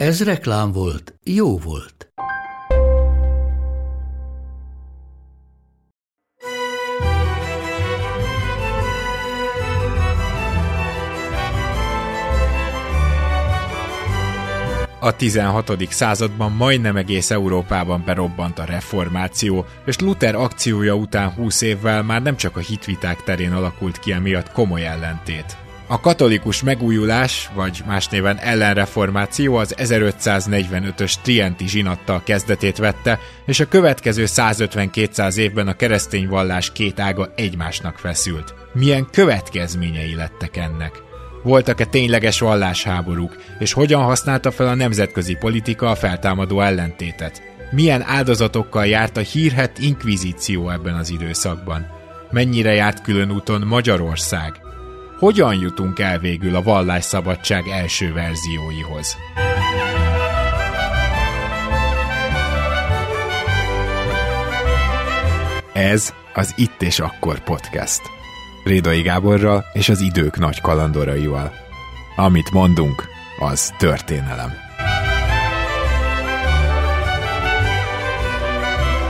Ez reklám volt, jó volt. A 16. században majdnem egész Európában berobbant a reformáció, és Luther akciója után 20 évvel már nem csak a hitviták terén alakult ki emiatt komoly ellentét. A katolikus megújulás, vagy más néven ellenreformáció az 1545-ös Trienti zsinattal kezdetét vette, és a következő 150-200 évben a keresztény vallás két ága egymásnak feszült. Milyen következményei lettek ennek? Voltak-e tényleges vallásháborúk, és hogyan használta fel a nemzetközi politika a feltámadó ellentétet? Milyen áldozatokkal járt a hírhet inkvizíció ebben az időszakban? Mennyire járt külön úton Magyarország? Hogyan jutunk el végül a vallásszabadság első verzióihoz? Ez az Itt és Akkor podcast. Rédai Gáborral és az idők nagy kalandoraival. Amit mondunk, az történelem.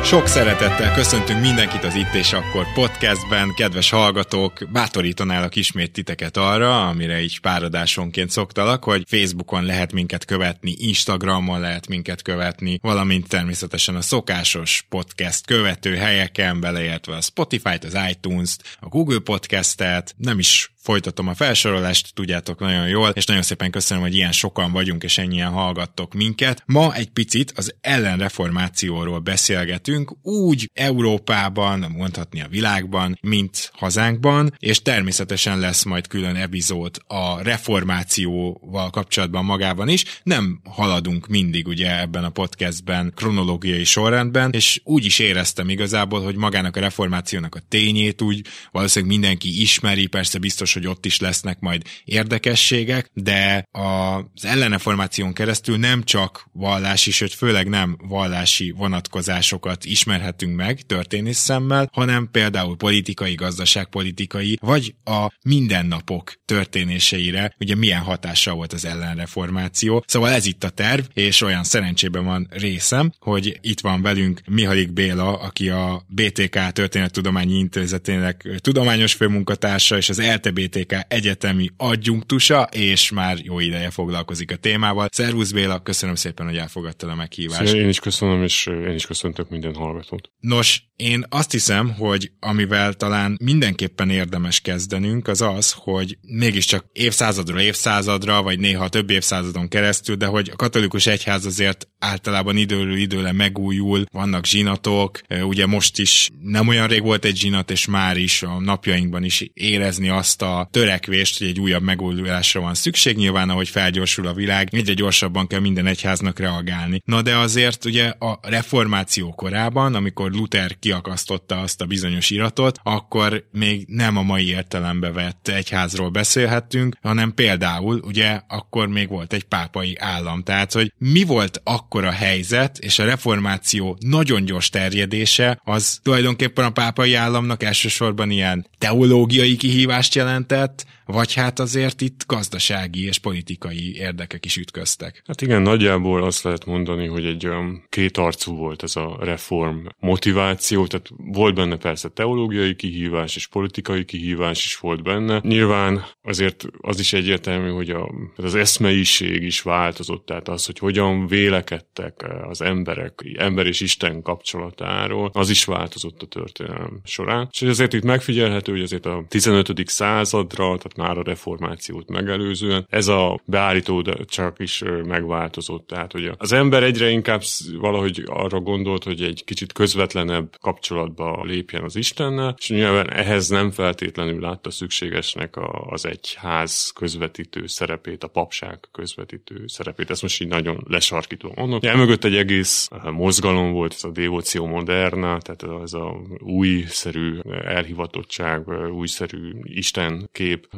Sok szeretettel köszöntünk mindenkit az Itt és Akkor podcastben, kedves hallgatók, bátorítanálak ismét titeket arra, amire így páradásonként szoktalak, hogy Facebookon lehet minket követni, Instagramon lehet minket követni, valamint természetesen a szokásos podcast követő helyeken, beleértve a Spotify-t, az iTunes-t, a Google Podcast-et, nem is folytatom a felsorolást, tudjátok nagyon jól, és nagyon szépen köszönöm, hogy ilyen sokan vagyunk, és ennyien hallgattok minket. Ma egy picit az ellenreformációról beszélgetünk, úgy Európában, mondhatni a világban, mint hazánkban, és természetesen lesz majd külön epizód a reformációval kapcsolatban magában is. Nem haladunk mindig ugye ebben a podcastben kronológiai sorrendben, és úgy is éreztem igazából, hogy magának a reformációnak a tényét úgy valószínűleg mindenki ismeri, persze biztos biztos, hogy ott is lesznek majd érdekességek, de az elleneformáción keresztül nem csak vallási, sőt főleg nem vallási vonatkozásokat ismerhetünk meg történész szemmel, hanem például politikai, gazdaságpolitikai, vagy a mindennapok történéseire, ugye milyen hatással volt az ellenreformáció. Szóval ez itt a terv, és olyan szerencsében van részem, hogy itt van velünk Mihalik Béla, aki a BTK Történettudományi Intézetének tudományos főmunkatársa, és az LTB BTK egyetemi adjunktusa, és már jó ideje foglalkozik a témával. Szervusz Béla, köszönöm szépen, hogy elfogadtad a meghívást. Szia, én is köszönöm, és én is köszöntök minden hallgatót. Nos, én azt hiszem, hogy amivel talán mindenképpen érdemes kezdenünk, az az, hogy mégiscsak évszázadról évszázadra, vagy néha több évszázadon keresztül, de hogy a katolikus egyház azért általában időről időre megújul, vannak zsinatok, ugye most is nem olyan rég volt egy zsinat, és már is a napjainkban is érezni azt a törekvést, hogy egy újabb megújulásra van szükség, nyilván ahogy felgyorsul a világ, egyre gyorsabban kell minden egyháznak reagálni. Na de azért ugye a reformáció korában, amikor Luther kiakasztotta azt a bizonyos iratot, akkor még nem a mai értelembe vett egyházról beszélhettünk, hanem például ugye akkor még volt egy pápai állam. Tehát, hogy mi volt akkor a helyzet, és a reformáció nagyon gyors terjedése, az tulajdonképpen a pápai államnak elsősorban ilyen teológiai kihívást jelentett, vagy hát azért itt gazdasági és politikai érdekek is ütköztek. Hát igen, nagyjából azt lehet mondani, hogy egy olyan kétarcú volt ez a reform motiváció, tehát volt benne persze teológiai kihívás és politikai kihívás is volt benne. Nyilván azért az is egyértelmű, hogy a, az eszmeiség is változott, tehát az, hogy hogyan vélekedtek az emberek, ember és Isten kapcsolatáról, az is változott a történelem során. És azért itt megfigyelhető hogy azért a 15. századra, tehát már a reformációt megelőzően, ez a beállító csak is megváltozott. Tehát, hogy az ember egyre inkább valahogy arra gondolt, hogy egy kicsit közvetlenebb kapcsolatba lépjen az Istennel, és nyilván ehhez nem feltétlenül látta szükségesnek az egyház közvetítő szerepét, a papság közvetítő szerepét. Ezt most így nagyon lesarkítom mondom. Ja, mögött egy egész mozgalom volt, ez a devoció moderna, tehát ez a újszerű elhivatottság, újszerű Isten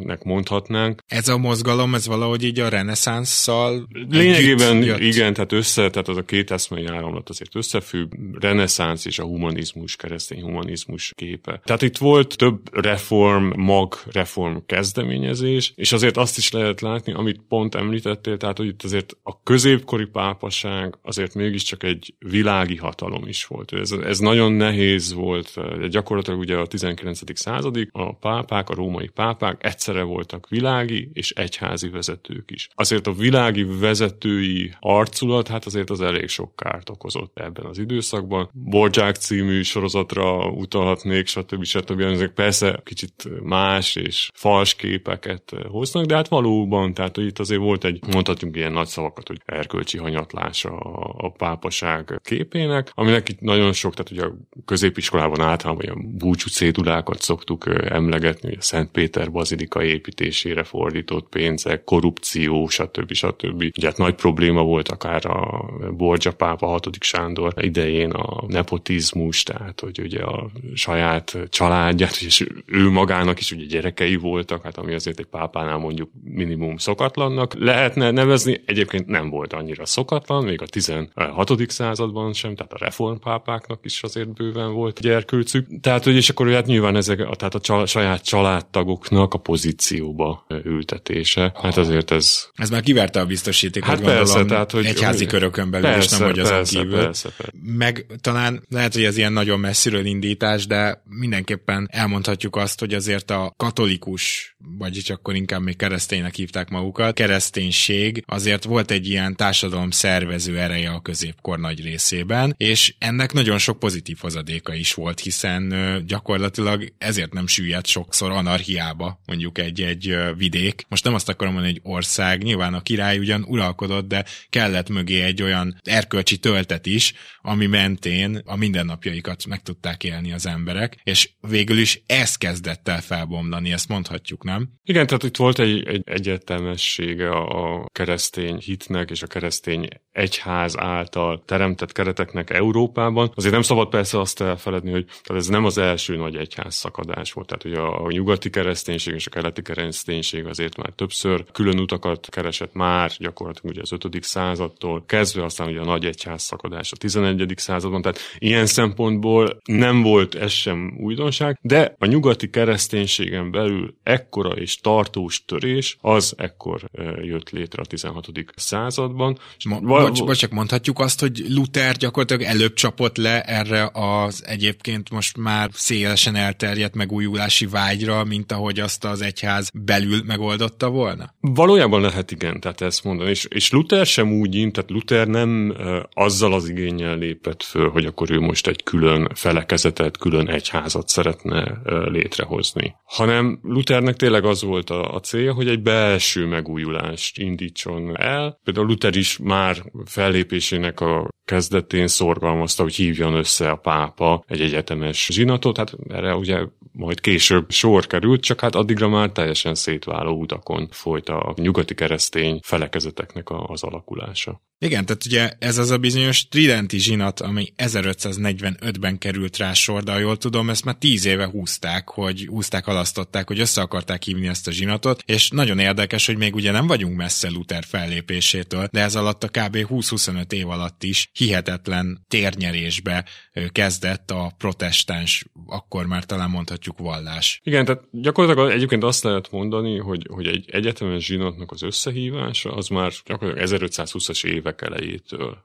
képnek mondhatnánk. Ez a mozgalom, ez valahogy így a reneszánszal Lényegében igen, tehát össze, tehát az a két eszmei áramlat azért összefügg, reneszánsz és a humanizmus, keresztény humanizmus képe. Tehát itt volt több reform, mag reform kezdeményezés, és azért azt is lehet látni, amit pont említettél, tehát hogy itt azért a középkori pápaság azért mégiscsak egy világi hatalom is volt. Ez, ez nagyon nehéz volt, gyakorlatilag ugye a 19. századig a pápák, a római pápák egyszerre voltak világi és egyházi vezetők is. Azért a világi vezetői arculat, hát azért az elég sok kárt okozott ebben az időszakban. Borják című sorozatra utalhatnék, stb. stb. Ezek persze kicsit más és fals képeket hoznak, de hát valóban, tehát hogy itt azért volt egy, mondhatjuk ilyen nagy szavakat, hogy erkölcsi hanyatlása a pápaság képének, aminek itt nagyon sok, tehát ugye a középiskolában általában olyan búcsú cédulákat szoktuk emlegetni, a Szent Péter bazilika építésére fordított pénzek, korrupció, stb. stb. Ugye hát nagy probléma volt akár a Borgia pápa, 6. Sándor idején a nepotizmus, tehát hogy ugye a saját családját, és ő magának is ugye gyerekei voltak, hát ami azért egy pápánál mondjuk minimum szokatlannak lehetne nevezni, egyébként nem volt annyira szokatlan, még a 16. században sem, tehát a reformpápáknak is azért bőven volt gyerkőcük. Tehát, hogy és akkor hát nyilván ezek, tehát a csal, saját családtagoknak a pozícióba ültetése. Hát azért ez... Ez már kiverte a biztosítékot, hát gondolom, persze, tehát, hogy egyházi körökön belül, persze, és nem hogy azon persze, kívül. Persze, persze. Meg talán lehet, hogy ez ilyen nagyon messziről indítás, de mindenképpen elmondhatjuk azt, hogy azért a katolikus, vagyis akkor inkább még kereszténynek hívták magukat, kereszténység azért volt egy ilyen társadalom szervező ereje a középkor nagy részében, és ennek nagyon sok pozitív hozadéka is volt, hiszen gyakorlatilag ezért nem süllyedt sokszor anarchiába, mondjuk egy-egy vidék. Most nem azt akarom mondani, hogy ország, nyilván a király ugyan uralkodott, de kellett mögé egy olyan erkölcsi töltet is, ami mentén a mindennapjaikat meg tudták élni az emberek, és végül is ez kezdett el felbomlani, ezt mondhatjuk, nem? Igen, tehát itt volt egy, egy egyetemessége a keresztény hitnek és a keresztény egyház által teremtett kereteknek Európában. Azért nem szabad persze azt elfeledni, hogy tehát ez nem az első nagy egyház szakadás volt. Tehát hogy a nyugati kereszténység és a keleti kereszténység azért már többször külön utakat keresett már gyakorlatilag ugye az 5. századtól kezdve, aztán ugye a nagy egyház szakadás a 11. században. Tehát ilyen szempontból nem volt ez sem újdonság, de a nyugati kereszténységen belül ekkora és tartós törés az ekkor jött létre a 16. században. Ma, bocs, bocs, csak mondhatjuk azt, hogy Luther gyakorlatilag előbb csapott le erre az egyébként most már szélesen elterjedt megújulási vágyra, mint ahogy azt az egyház belül megoldotta volna? Valójában lehet igen, tehát ezt mondani. És, és Luther sem úgy tehát Luther nem azzal az igényel lépett föl, hogy akkor ő most egy külön felekezetet, külön egyházat szeretne létrehozni. Hanem Luthernek tényleg az volt a, a célja, hogy egy belső megújulást indítson el. Például Luther is már fellépésének a kezdetén szorgalmazta, hogy hívjon össze a pápa egy egyetemes zsinatot, hát erre ugye majd később sor került, csak hát addigra már teljesen szétváló utakon folyt a nyugati keresztény felekezeteknek az alakulása. Igen, tehát ugye ez az a bizonyos Tridenti zsinat, ami 1545-ben került rá sor, de ha jól tudom, ezt már tíz éve húzták, hogy húzták, alasztották, hogy össze akarták hívni ezt a zsinatot, és nagyon érdekes, hogy még ugye nem vagyunk messze Luther fellépésétől, de ez alatt a kb. 20-25 év alatt is hihetetlen térnyerésbe kezdett a protestáns, akkor már talán mondhatjuk vallás. Igen, tehát gyakorlatilag egyébként azt lehet mondani, hogy, hogy egy egyetemes zsinatnak az összehívása az már gyakorlatilag 1520-as évek elejétől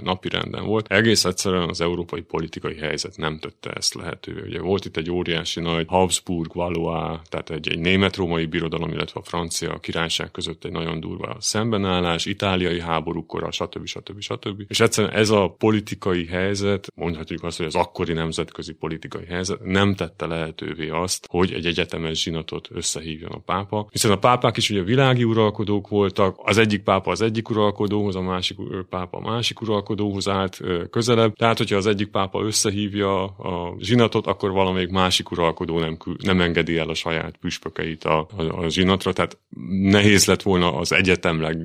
napi renden volt. Egész egyszerűen az európai politikai helyzet nem tette ezt lehetővé. Ugye volt itt egy óriási nagy Habsburg, Valois, tehát egy, egy német-római birodalom, illetve a francia királyság között egy nagyon durva szembenállás, itáliai háborúkora, stb. stb. stb. És egyszerűen ez a politikai helyzet, mondhatjuk azt, hogy az akkori nemzetközi politikai helyzet nem tette lehet lehetővé azt, hogy egy egyetemes zsinatot összehívjon a pápa. Hiszen a pápák is ugye világi uralkodók voltak, az egyik pápa az egyik uralkodóhoz, a másik pápa a másik uralkodóhoz állt közelebb. Tehát, hogyha az egyik pápa összehívja a zsinatot, akkor valamelyik másik uralkodó nem, nem engedi el a saját püspökeit a, a, a zsinatra. Tehát nehéz lett volna az egyetemleg,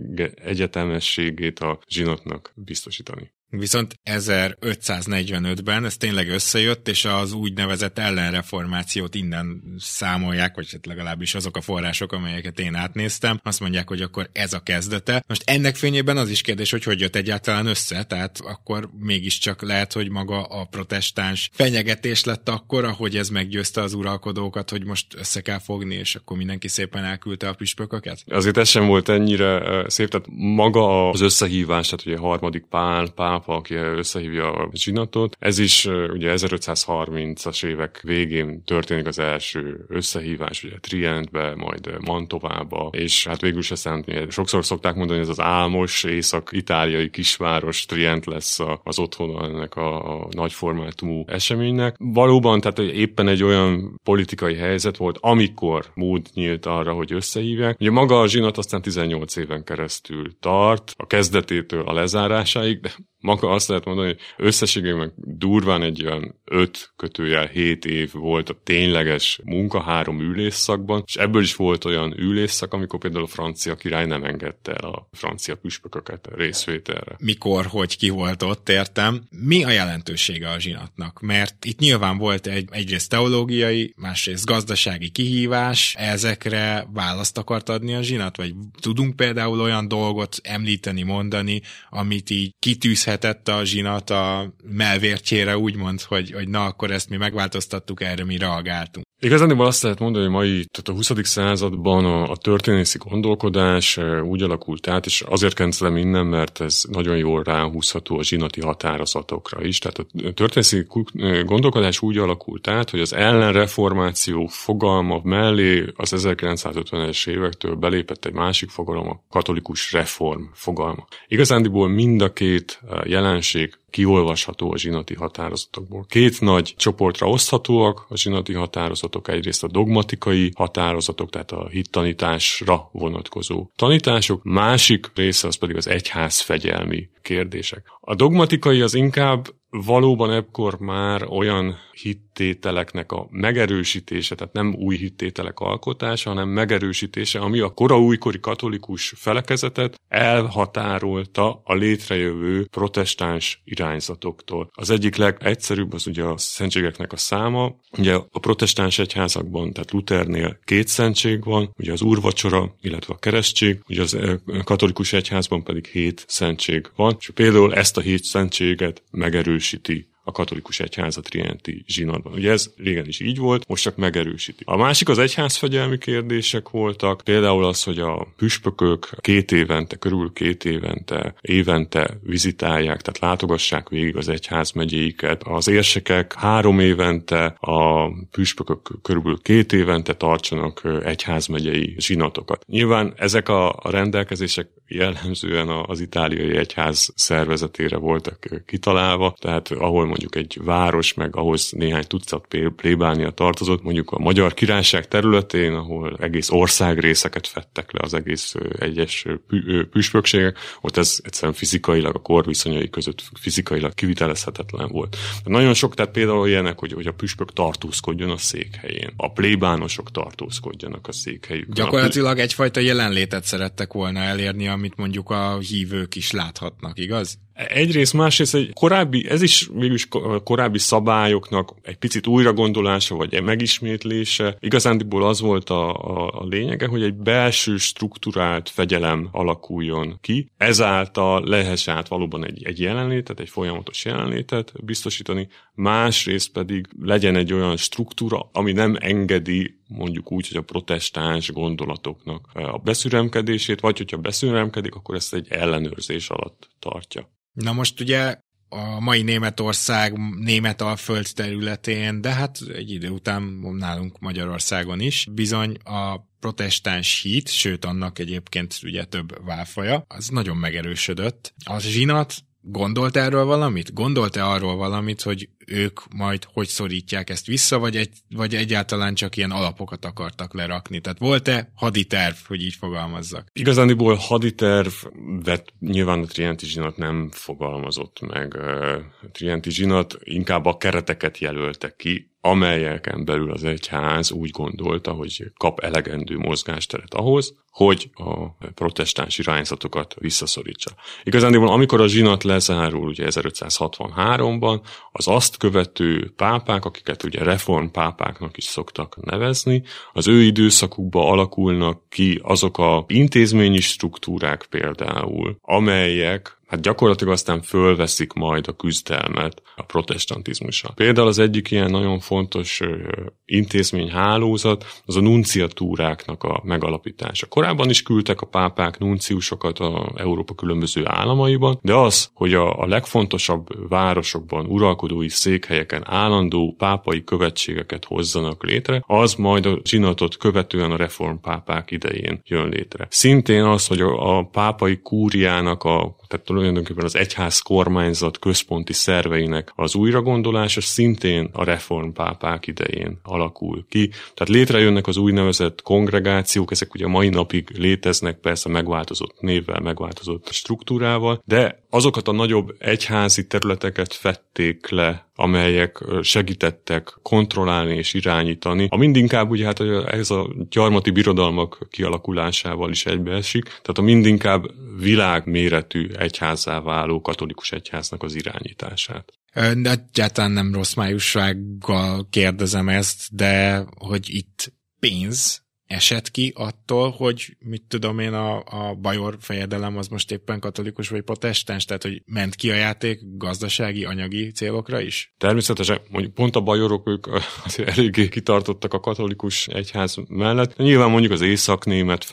egyetemességét a zsinatnak biztosítani. Viszont 1545-ben ez tényleg összejött, és az úgynevezett ellenreformációt innen számolják, vagy hát legalábbis azok a források, amelyeket én átnéztem, azt mondják, hogy akkor ez a kezdete. Most ennek fényében az is kérdés, hogy hogy jött egyáltalán össze, tehát akkor mégiscsak lehet, hogy maga a protestáns fenyegetés lett akkor, hogy ez meggyőzte az uralkodókat, hogy most össze kell fogni, és akkor mindenki szépen elküldte a püspököket? Azért ez sem volt ennyire szép, tehát maga az összehívás, tehát ugye a harmadik pál, pál pápa, aki összehívja a zsinatot. Ez is ugye 1530-as évek végén történik az első összehívás, ugye Trientbe, majd Mantovába, és hát végül is aztán sokszor szokták mondani, hogy ez az álmos észak-itáliai kisváros Trient lesz az otthon ennek a, a nagyformátumú eseménynek. Valóban, tehát éppen egy olyan politikai helyzet volt, amikor mód nyílt arra, hogy összehívják. Ugye maga a zsinat aztán 18 éven keresztül tart, a kezdetétől a lezárásáig, de maga azt lehet mondani, hogy összességében durván egy olyan 5 kötőjel 7 év volt a tényleges munka három ülésszakban, és ebből is volt olyan ülésszak, amikor például a francia király nem engedte el a francia püspököket részvételre. Mikor, hogy ki volt ott, értem. Mi a jelentősége a zsinatnak? Mert itt nyilván volt egy egyrészt teológiai, másrészt gazdasági kihívás, ezekre választ akart adni a zsinat? Vagy tudunk például olyan dolgot említeni, mondani, amit így kitűzhet lehetett a zsinat a melvértjére úgymond, hogy, hogy na, akkor ezt mi megváltoztattuk, erre mi reagáltunk. Igazán azt lehet mondani, hogy mai, tehát a 20. században a, a történészi gondolkodás úgy alakult át, és azért kencelem innen, mert ez nagyon jól ráhúzható a zsinati határozatokra is. Tehát a történészi gondolkodás úgy alakult át, hogy az ellenreformáció fogalma mellé az 1950-es évektől belépett egy másik fogalom, a katolikus reform fogalma. Igazándiból mind a két jelenség kiolvasható a zsinati határozatokból. Két nagy csoportra oszthatóak a zsinati határozatok, egyrészt a dogmatikai határozatok, tehát a hittanításra vonatkozó tanítások, másik része az pedig az egyház fegyelmi kérdések. A dogmatikai az inkább valóban ekkor már olyan hittételeknek a megerősítése, tehát nem új hittételek alkotása, hanem megerősítése, ami a kora újkori katolikus felekezetet elhatárolta a létrejövő protestáns irányzatoktól. Az egyik legegyszerűbb az ugye a szentségeknek a száma. Ugye a protestáns egyházakban, tehát Luthernél két szentség van, ugye az úrvacsora, illetve a keresztség, ugye az katolikus egyházban pedig hét szentség van, és például ezt a hét szentséget megerősíti a katolikus egyház a Trienti zsinatban. Ugye ez régen is így volt, most csak megerősíti. A másik az egyházfegyelmi kérdések voltak, például az, hogy a püspökök két évente, körül két évente, évente vizitálják, tehát látogassák végig az egyház megyéiket. Az érsekek három évente, a püspökök körülbelül két évente tartsanak egyházmegyei zsinatokat. Nyilván ezek a rendelkezések jellemzően az itáliai egyház szervezetére voltak kitalálva, tehát ahol mondjuk egy város, meg ahhoz néhány tucat plébánia tartozott, mondjuk a Magyar Királyság területén, ahol egész országrészeket fettek le az egész egyes püspökségek, ott ez egyszerűen fizikailag a korviszonyai között fizikailag kivitelezhetetlen volt. De nagyon sok, tehát például ilyenek, hogy, hogy a püspök tartózkodjon a székhelyén, a plébánosok tartózkodjanak a székhelyükön. Gyakorlatilag egyfajta jelenlétet szerettek volna elérni, amit mondjuk a hívők is láthatnak, igaz? Egyrészt, másrészt egy korábbi, ez is mégis korábbi szabályoknak egy picit újragondolása, vagy egy megismétlése. Igazándiból az volt a, a, a lényege, hogy egy belső struktúrált fegyelem alakuljon ki, ezáltal lehessen át valóban egy, egy jelenlétet, egy folyamatos jelenlétet biztosítani, másrészt pedig legyen egy olyan struktúra, ami nem engedi mondjuk úgy, hogy a protestáns gondolatoknak a beszüremkedését, vagy hogyha beszüremkedik, akkor ezt egy ellenőrzés alatt tartja. Na most ugye a mai Németország, német alföld területén, de hát egy idő után nálunk Magyarországon is, bizony a protestáns hit, sőt annak egyébként ugye több válfaja, az nagyon megerősödött. A zsinat Gondolt erről valamit? Gondolt-e arról valamit, hogy ők majd hogy szorítják ezt vissza, vagy, egy, vagy egyáltalán csak ilyen alapokat akartak lerakni? Tehát volt-e haditerv, hogy így fogalmazzak? Igazándiból haditervet nyilván a Trienti zsinat nem fogalmazott meg. A Trienti zsinat inkább a kereteket jelölte ki, amelyeken belül az egyház úgy gondolta, hogy kap elegendő mozgásteret ahhoz, hogy a protestáns irányzatokat visszaszorítsa. Igazán, amikor a zsinat lezárul ugye 1563-ban, az azt követő pápák, akiket ugye reformpápáknak is szoktak nevezni, az ő időszakukban alakulnak ki azok a intézményi struktúrák például, amelyek hát gyakorlatilag aztán fölveszik majd a küzdelmet a protestantizmusra. Például az egyik ilyen nagyon fontos intézményhálózat az a nunciatúráknak a megalapítása. Korábban is küldtek a pápák nunciusokat a Európa különböző államaiban, de az, hogy a, a legfontosabb városokban, uralkodói székhelyeken állandó pápai követségeket hozzanak létre, az majd a zsinatot követően a reformpápák idején jön létre. Szintén az, hogy a, a pápai kúriának a tehát tulajdonképpen az egyház kormányzat központi szerveinek az újragondolása szintén a reformpápák idején alakul ki. Tehát létrejönnek az úgynevezett kongregációk, ezek ugye mai napig léteznek, persze megváltozott névvel, megváltozott struktúrával, de azokat a nagyobb egyházi területeket fették le amelyek segítettek kontrollálni és irányítani. A mindinkább ugye hát ez a gyarmati birodalmak kialakulásával is egybeesik, tehát a mindinkább világméretű egyházzá váló katolikus egyháznak az irányítását. De egyáltalán nem rossz májussággal kérdezem ezt, de hogy itt pénz esett ki attól, hogy mit tudom én, a, a bajor fejedelem az most éppen katolikus vagy protestáns, tehát hogy ment ki a játék gazdasági, anyagi célokra is? Természetesen, mondjuk pont a bajorok ők azért eléggé kitartottak a katolikus egyház mellett. Nyilván mondjuk az észak-német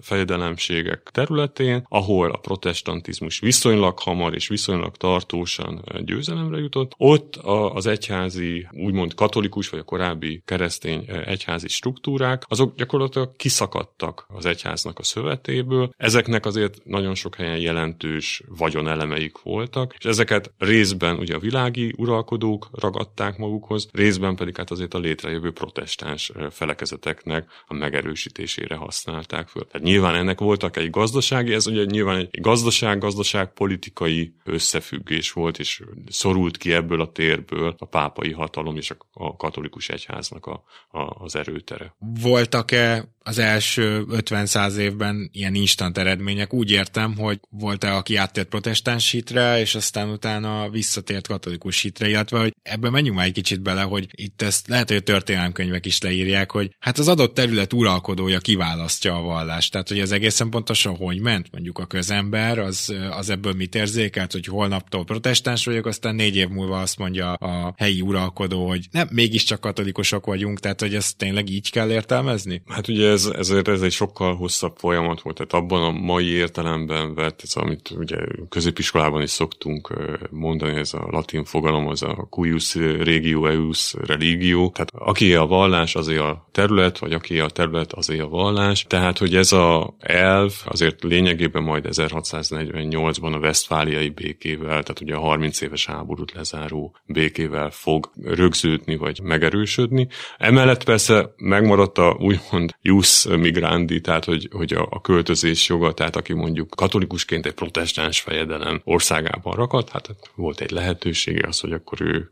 fejedelemségek területén, ahol a protestantizmus viszonylag hamar és viszonylag tartósan győzelemre jutott, ott az egyházi, úgymond katolikus vagy a korábbi keresztény egyházi struktúrák, azok gyakorlatilag kiszakadtak az egyháznak a szövetéből. Ezeknek azért nagyon sok helyen jelentős vagyonelemeik voltak, és ezeket részben ugye a világi uralkodók ragadták magukhoz, részben pedig hát azért a létrejövő protestáns felekezeteknek a megerősítésére használták föl. Tehát nyilván ennek voltak egy gazdasági, ez ugye nyilván egy gazdaság-gazdaság politikai összefüggés volt, és szorult ki ebből a térből a pápai hatalom és a katolikus egyháznak a, a, az erőtere. Voltak voltak-e az első 50-100 évben ilyen instant eredmények? Úgy értem, hogy volt-e, aki áttért protestáns hitre, és aztán utána visszatért katolikus hitre, illetve hogy ebben menjünk már egy kicsit bele, hogy itt ezt lehet, hogy a történelemkönyvek is leírják, hogy hát az adott terület uralkodója kiválasztja a vallást. Tehát, hogy az egészen pontosan hogy ment, mondjuk a közember, az, az ebből mit érzékelt, hogy holnaptól protestáns vagyok, aztán négy év múlva azt mondja a helyi uralkodó, hogy nem, mégiscsak katolikusok vagyunk, tehát hogy ezt tényleg így kell értelmezni? Tenni? Hát ugye ez, ezért ez egy sokkal hosszabb folyamat volt, tehát abban a mai értelemben vett, ez amit ugye középiskolában is szoktunk mondani, ez a latin fogalom, az a cuius regio eus religio, tehát aki a vallás, azért a terület, vagy aki a terület, azért a vallás, tehát hogy ez a elv azért lényegében majd 1648-ban a Westfáliai békével, tehát ugye a 30 éves háborút lezáró békével fog rögződni, vagy megerősödni. Emellett persze megmaradt a új úgymond jus migrandi, tehát hogy, hogy a, a költözés joga, tehát aki mondjuk katolikusként egy protestáns fejedelem országában rakat, hát volt egy lehetősége az, hogy akkor ő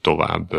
tovább,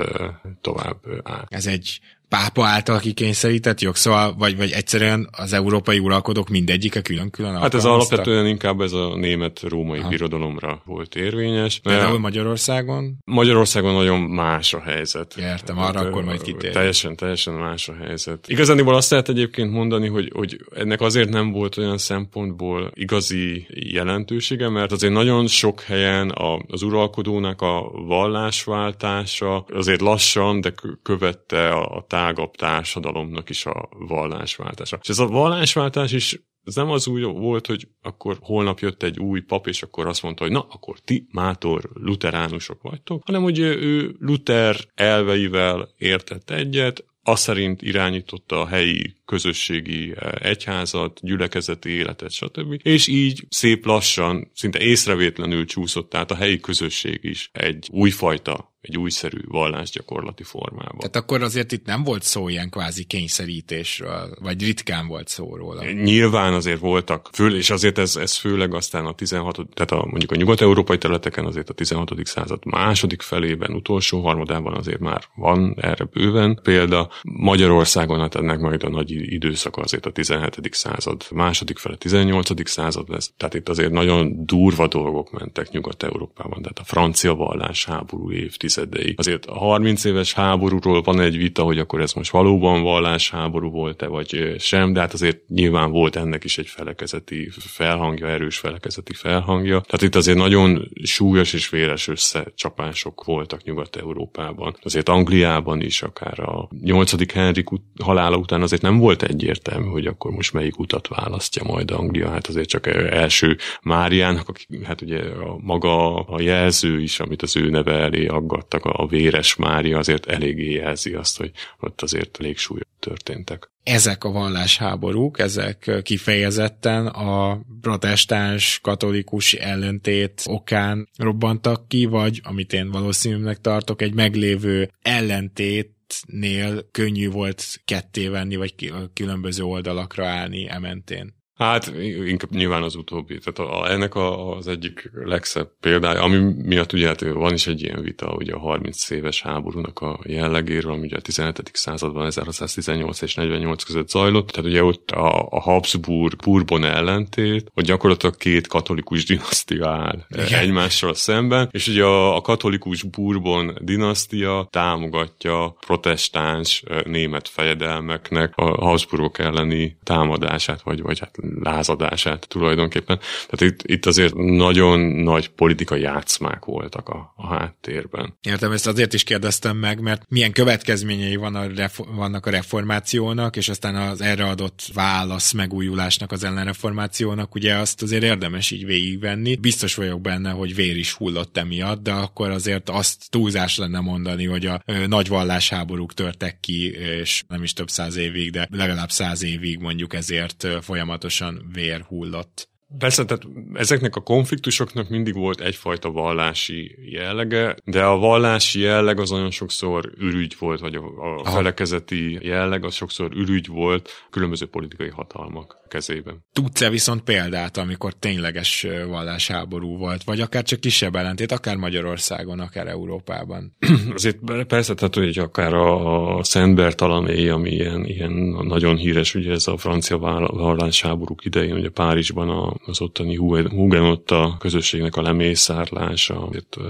tovább áll. Ez egy pápa által kikényszerített jogszabály, vagy, vagy egyszerűen az európai uralkodók mindegyike külön-külön Hát ez alapvetően inkább ez a német-római Aha. birodalomra volt érvényes. Például Magyarországon? Magyarországon nagyon más a helyzet. Értem, arra hát, akkor majd kitér. Teljesen, teljesen más a helyzet. Igazániból azt lehet egyébként mondani, hogy, hogy ennek azért nem volt olyan szempontból igazi jelentősége, mert azért nagyon sok helyen a, az uralkodónak a vallásváltása azért lassan, de követte a, a tágabb társadalomnak is a vallásváltása. És ez a vallásváltás is ez nem az úgy volt, hogy akkor holnap jött egy új pap, és akkor azt mondta, hogy na, akkor ti mátor luteránusok vagytok, hanem hogy ő Luther elveivel értett egyet, az szerint irányította a helyi közösségi eh, egyházat, gyülekezeti életet, stb. És így szép lassan, szinte észrevétlenül csúszott át a helyi közösség is egy újfajta egy újszerű vallásgyakorlati formában. Tehát akkor azért itt nem volt szó ilyen kvázi kényszerítésről, vagy ritkán volt szó róla. Nyilván azért voltak, föl, és azért ez, ez főleg aztán a 16. tehát a, mondjuk a nyugat-európai területeken azért a 16. század második felében, utolsó harmadában azért már van erre bőven példa. Magyarországon hát ennek majd a nagy időszaka azért a 17. század második fele, 18. század lesz. Tehát itt azért nagyon durva dolgok mentek Nyugat-Európában, tehát a francia vallás háború évtizedei. Azért a 30 éves háborúról van egy vita, hogy akkor ez most valóban vallásháború volt-e, vagy sem, de hát azért nyilván volt ennek is egy felekezeti felhangja, erős felekezeti felhangja. Tehát itt azért nagyon súlyos és véres összecsapások voltak Nyugat-Európában. Azért Angliában is, akár a 8. Henrik halála után azért nem volt egyértelmű, hogy akkor most melyik utat választja majd Anglia. Hát azért csak első Máriának, aki hát ugye a maga a jelző is, amit az ő neve elé aggattak, a véres Mária azért eléggé jelzi azt, hogy ott azért elég súlyos történtek. Ezek a vallásháborúk, ezek kifejezetten a protestáns katolikus ellentét okán robbantak ki, vagy amit én valószínűnek tartok, egy meglévő ellentét nél könnyű volt ketté venni, vagy különböző oldalakra állni ementén. Hát inkább nyilván az utóbbi. Tehát a, ennek a, az egyik legszebb példája, ami miatt ugye hát van is egy ilyen vita ugye a 30 éves háborúnak a jellegéről, ami ugye a 17. században 1618 és 48 között zajlott. Tehát ugye ott a, a Habsburg Bourbon ellentét, hogy gyakorlatilag két katolikus dinasztia áll Igen. egymással szemben, és ugye a, a katolikus Bourbon dinasztia támogatja protestáns német fejedelmeknek a Habsburgok elleni támadását, vagy, vagy hát lázadását tulajdonképpen. Tehát itt, itt azért nagyon nagy politikai játszmák voltak a, a háttérben. Értem, ezt azért is kérdeztem meg, mert milyen következményei van a refo- vannak a reformációnak, és aztán az erre adott válasz megújulásnak az ellenreformációnak, ugye azt azért érdemes így végigvenni. Biztos vagyok benne, hogy vér is hullott emiatt, de akkor azért azt túlzás lenne mondani, hogy a ö, nagy vallásháborúk törtek ki, és nem is több száz évig, de legalább száz évig mondjuk ezért folyamatosan folyamatosan vér hullott. Persze, tehát ezeknek a konfliktusoknak mindig volt egyfajta vallási jellege, de a vallási jelleg az nagyon sokszor ürügy volt, vagy a, a felekezeti jelleg az sokszor ürügy volt különböző politikai hatalmak kezében. Tudsz-e viszont példát, amikor tényleges vallásháború volt, vagy akár csak kisebb ellentét, akár Magyarországon, akár Európában? Azért persze, tehát hogy akár a, a Szent Bertalané, ami ilyen, ilyen nagyon híres, ugye ez a francia vallásháborúk idején, ugye Párizsban a, az ottani Hugenotta közösségnek a lemészárlása,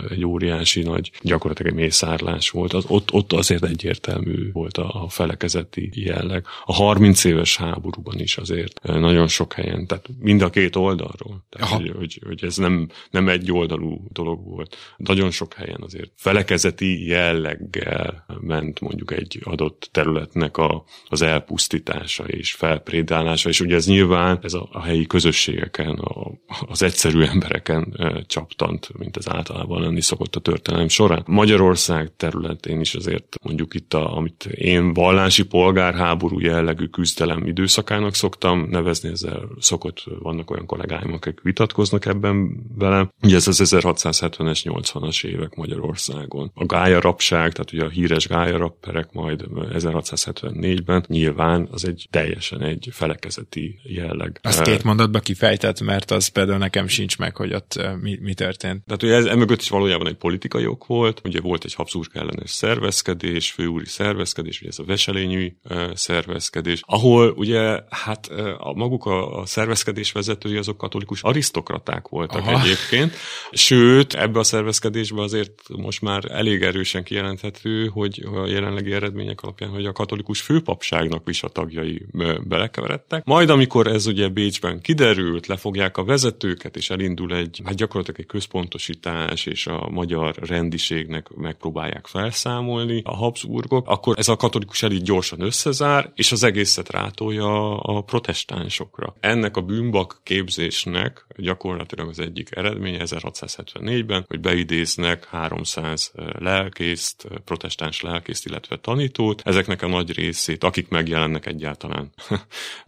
egy óriási nagy, gyakorlatilag egy mészárlás volt, az, ott, ott azért egyértelmű volt a, a felekezeti jelleg. A 30 éves háborúban is azért nagyon sok helyen, tehát mind a két oldalról. Tehát, hogy, hogy, hogy, ez nem, nem egy oldalú dolog volt. Nagyon sok helyen azért felekezeti jelleggel ment mondjuk egy adott területnek a, az elpusztítása és felprédálása, és ugye ez nyilván ez a, a helyi közösségeken, a, az egyszerű embereken csaptant, mint ez általában lenni szokott a történelem során. Magyarország területén is azért mondjuk itt, a, amit én vallási polgárháború jellegű küzdelem időszakának szoktam nevezni, ezzel szokott, vannak olyan kollégáim, akik vitatkoznak ebben vele. Ugye ez az 1670-es, 80-as évek Magyarországon. A gályarapság, tehát ugye a híres gályarapperek majd 1674-ben nyilván az egy teljesen egy felekezeti jelleg. Azt két mondatba kifejtett, mert az például nekem sincs meg, hogy ott mi, mi történt. Tehát ugye ez emögött is valójában egy politikai ok volt, ugye volt egy Habsburg ellenes szervezkedés, főúri szervezkedés, ugye ez a veselényű szervezkedés, ahol ugye hát a maguk a, a szervezkedés vezetői azok katolikus arisztokraták voltak Aha. egyébként. Sőt, ebbe a szervezkedésbe azért most már elég erősen kijelenthető, hogy a jelenlegi eredmények alapján, hogy a katolikus főpapságnak is a tagjai belekeveredtek. Majd amikor ez ugye Bécsben kiderült, lefogják a vezetőket, és elindul egy, hát gyakorlatilag egy központosítás, és a magyar rendiségnek megpróbálják felszámolni a Habsburgok, akkor ez a katolikus elit gyorsan összezár, és az egészet rátolja a protestáns protestánsokra. Ennek a bűnbak képzésnek gyakorlatilag az egyik eredménye 1674-ben, hogy beidéznek 300 lelkészt, protestáns lelkészt, illetve tanítót. Ezeknek a nagy részét, akik megjelennek egyáltalán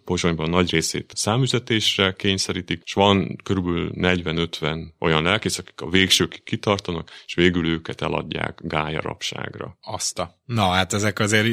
Pozsonyban nagy részét számüzetésre kényszerítik, és van körülbelül 40-50 olyan lelkész, akik a végsőkig kitartanak, és végül őket eladják gája rabságra. Azt a. Na, hát ezek azért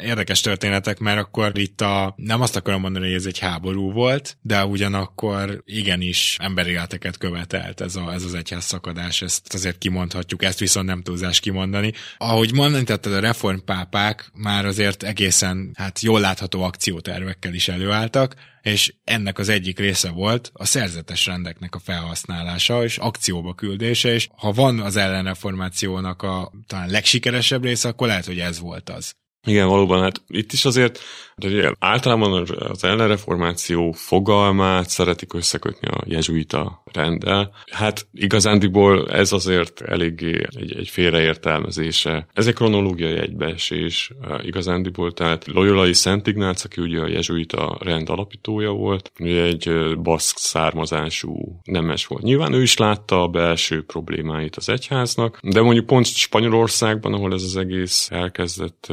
érdekes történetek, mert akkor itt a, nem azt akarom mondani, hogy ez egy háború volt, de ugyanakkor igenis emberi életeket követelt ez, a, ez az egyház szakadás, ezt azért kimondhatjuk, ezt viszont nem túlzás kimondani. Ahogy mondtad, a reformpápák már azért egészen hát jól látható akciótervekkel is előálltak, és ennek az egyik része volt a szerzetes rendeknek a felhasználása és akcióba küldése, és ha van az ellenreformációnak a talán legsikeresebb része, akkor lehet, hogy ez volt az. Igen, valóban, hát itt is azért de ugye általában az ellenreformáció fogalmát szeretik összekötni a jezsuita rendel. Hát igazándiból ez azért eléggé egy, egy félreértelmezése. Ez egy kronológiai egybeesés igazándiból, tehát Loyolai Szent Ignác, aki ugye a jezsuita rend alapítója volt, ugye egy baszk származású nemes volt. Nyilván ő is látta a belső problémáit az egyháznak, de mondjuk pont Spanyolországban, ahol ez az egész elkezdett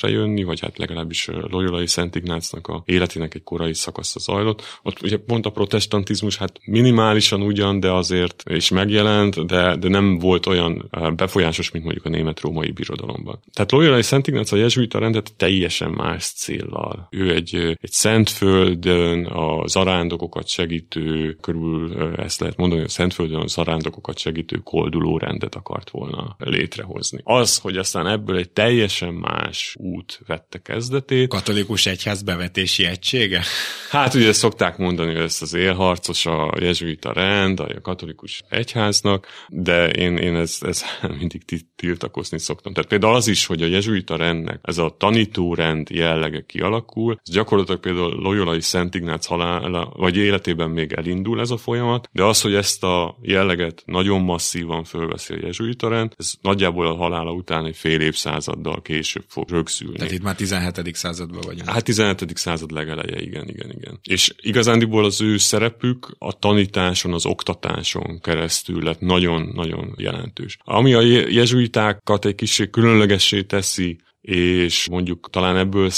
létrejönni, vagy hát legalábbis Loyolai Szent Ignácnak a életének egy korai szakasza zajlott. Ott ugye pont a protestantizmus hát minimálisan ugyan, de azért is megjelent, de, de nem volt olyan befolyásos, mint mondjuk a német-római birodalomban. Tehát Loyola Szent Ignác a jezsuita rendet teljesen más céllal. Ő egy, egy Szentföldön a zarándokokat segítő, körül ezt lehet mondani, a Szentföldön a zarándokokat segítő kolduló rendet akart volna létrehozni. Az, hogy aztán ebből egy teljesen más út vette kezdetét. Katolikus egyház bevetési egysége? Hát ugye szokták mondani, hogy ezt az élharcos a jezsuita rend, a katolikus egyháznak, de én, én ez, ez mindig tiltakozni szoktam. Tehát például az is, hogy a jezsuita rendnek ez a tanítórend jellege kialakul, ez gyakorlatilag például Loyolai Szent Ignác halála, vagy életében még elindul ez a folyamat, de az, hogy ezt a jelleget nagyon masszívan fölveszi a jezsuita rend, ez nagyjából a halála után egy fél évszázaddal később fog rögzülni. Tehát itt már 17. században vagyunk. Hát 17. század legeleje, igen, igen, igen. És igazándiból az ő szerepük a tanításon, az oktatáson keresztül lett nagyon-nagyon jelentős. Ami a jezsuitákat egy kicsit különlegessé teszi és mondjuk talán ebből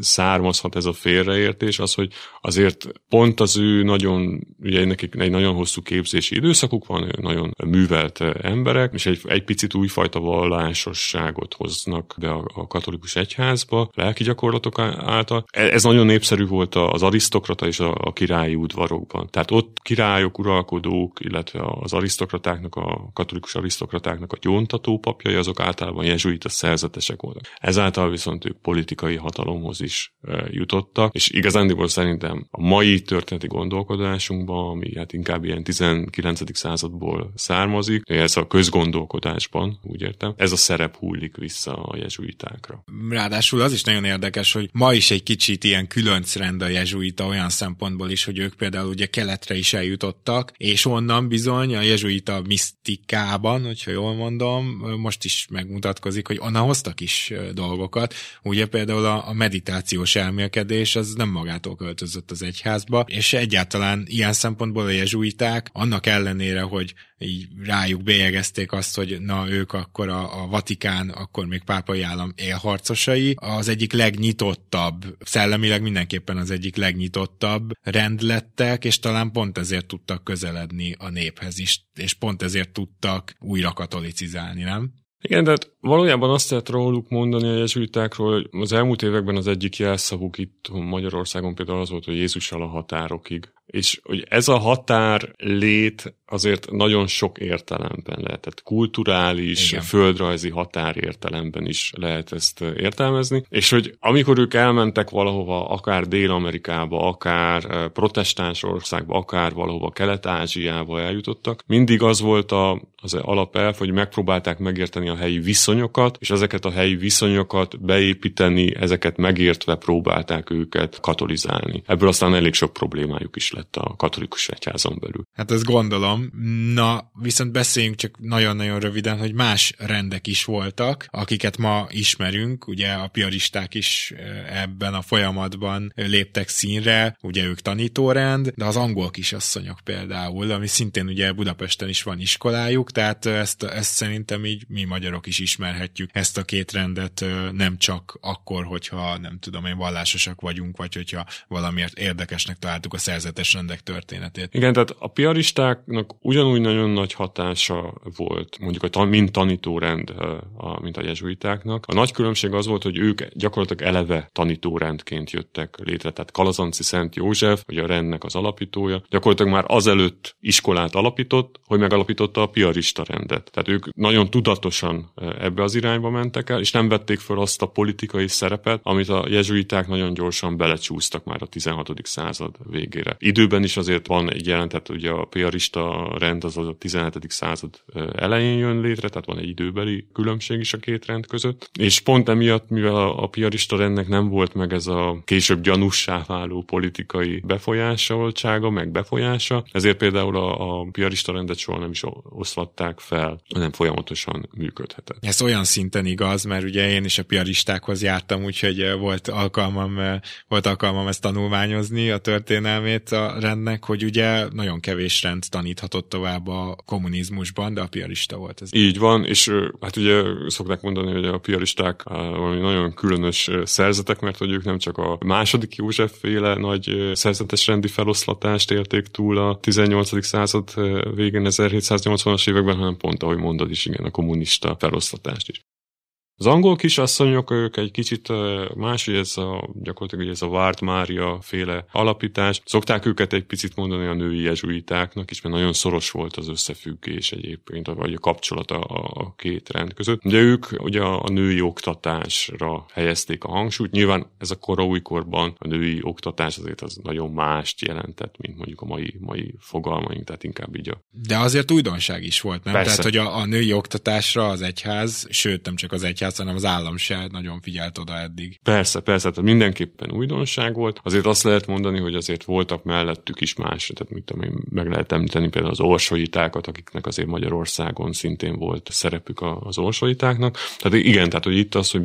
származhat ez a félreértés, az, hogy azért pont az ő nagyon, ugye nekik egy nagyon hosszú képzési időszakuk van, nagyon művelt emberek, és egy, egy picit újfajta vallásosságot hoznak be a, a katolikus egyházba, lelki gyakorlatok által. E, ez nagyon népszerű volt az arisztokrata és a, a királyi udvarokban. Tehát ott királyok, uralkodók, illetve az arisztokratáknak, a katolikus arisztokratáknak a gyóntató papjai, azok általában jezsuita szerzetesek voltak. Ez ezáltal viszont ők politikai hatalomhoz is jutottak, és igazándiból szerintem a mai történeti gondolkodásunkban, ami hát inkább ilyen 19. századból származik, ez a közgondolkodásban, úgy értem, ez a szerep hullik vissza a jezsuitákra. Ráadásul az is nagyon érdekes, hogy ma is egy kicsit ilyen különcrend a jezsuita olyan szempontból is, hogy ők például ugye keletre is eljutottak, és onnan bizony a jezsuita misztikában, hogyha jól mondom, most is megmutatkozik, hogy onnan hoztak is dolgokat dolgokat. Ugye például a, a meditációs elmélkedés az nem magától költözött az egyházba, és egyáltalán ilyen szempontból a jezsuiták, annak ellenére, hogy így rájuk bélyegezték azt, hogy na ők akkor a, a Vatikán, akkor még pápai állam élharcosai, az egyik legnyitottabb, szellemileg mindenképpen az egyik legnyitottabb rend lettek, és talán pont ezért tudtak közeledni a néphez is, és pont ezért tudtak újra katolicizálni, nem? Igen, de hát valójában azt lehet róluk mondani a jezsuitákról, hogy az elmúlt években az egyik jelszavuk itt Magyarországon például az volt, hogy Jézussal a határokig. És hogy ez a határ lét azért nagyon sok értelemben lehet. Tehát kulturális, Igen. földrajzi határ értelemben is lehet ezt értelmezni. És hogy amikor ők elmentek valahova, akár Dél-Amerikába, akár protestáns országba, akár valahova Kelet-Ázsiába eljutottak, mindig az volt a, az alapelv, hogy megpróbálták megérteni a helyi viszonyokat, és ezeket a helyi viszonyokat beépíteni, ezeket megértve próbálták őket katolizálni. Ebből aztán elég sok problémájuk is lett a katolikus egyházon belül. Hát ezt gondolom. Na, viszont beszéljünk csak nagyon-nagyon röviden, hogy más rendek is voltak, akiket ma ismerünk, ugye a piaristák is ebben a folyamatban léptek színre, ugye ők tanítórend, de az angol kisasszonyok például, ami szintén ugye Budapesten is van iskolájuk, tehát ezt, ezt szerintem így mi magyarok is ismerhetjük. Ezt a két rendet nem csak akkor, hogyha nem tudom én vallásosak vagyunk, vagy hogyha valamiért érdekesnek találtuk a szerzetes rendek történetét. Igen, tehát a piaristáknak ugyanúgy nagyon nagy hatása volt, mondjuk a mint tanítórend, a, mint a jezsuitáknak. A nagy különbség az volt, hogy ők gyakorlatilag eleve tanítórendként jöttek létre. Tehát Kalazanci Szent József, vagy a rendnek az alapítója, gyakorlatilag már azelőtt iskolát alapított, hogy megalapította a piarista rendet. Tehát ők nagyon tudatosan ebbe az irányba mentek el, és nem vették föl azt a politikai szerepet, amit a jezsuiták nagyon gyorsan belecsúsztak már a 16. század végére. Időben is azért van egy jelentet, ugye a piarista rend az a 17. század elején jön létre, tehát van egy időbeli különbség is a két rend között. És pont emiatt, mivel a piarista rendnek nem volt meg ez a később gyanussá váló politikai befolyásoltsága, meg befolyása, ezért például a, a piarista rendet soha nem is oszlatták fel, hanem folyamatosan működhetett. Ez olyan szinten igaz, mert ugye én is a piaristákhoz jártam, úgyhogy volt alkalmam, volt alkalmam ezt tanulmányozni, a történelmét a rendnek, hogy ugye nagyon kevés rend taníthatott tovább a kommunizmusban, de a piarista volt ez. Így van, és hát ugye szokták mondani, hogy a piaristák valami nagyon különös szerzetek, mert hogy ők nem csak a második József féle nagy szerzetes rendi feloszlatást élték túl a 18. század végén 1780-as években, hanem pont ahogy mondod is, igen, a kommunista feloszlatást is. Az angol kisasszonyok, ők egy kicsit más, hogy ez a, gyakorlatilag ez a Várt Mária féle alapítás. Szokták őket egy picit mondani a női jezsuitáknak is, mert nagyon szoros volt az összefüggés egyébként, vagy a kapcsolat a, két rend között. Ugye ők ugye a női oktatásra helyezték a hangsúlyt. Nyilván ez a kora újkorban a női oktatás azért az nagyon mást jelentett, mint mondjuk a mai, mai fogalmaink, tehát inkább így a... De azért újdonság is volt, nem? Persze. Tehát, hogy a, a női oktatásra az egyház, sőt nem csak az egyház, egyház, hanem az állam se nagyon figyelt oda eddig. Persze, persze, tehát mindenképpen újdonság volt. Azért azt lehet mondani, hogy azért voltak mellettük is más, tehát mit tudom én, meg lehet említeni például az orsoitákat, akiknek azért Magyarországon szintén volt szerepük az orsoitáknak. Tehát igen, tehát hogy itt az, hogy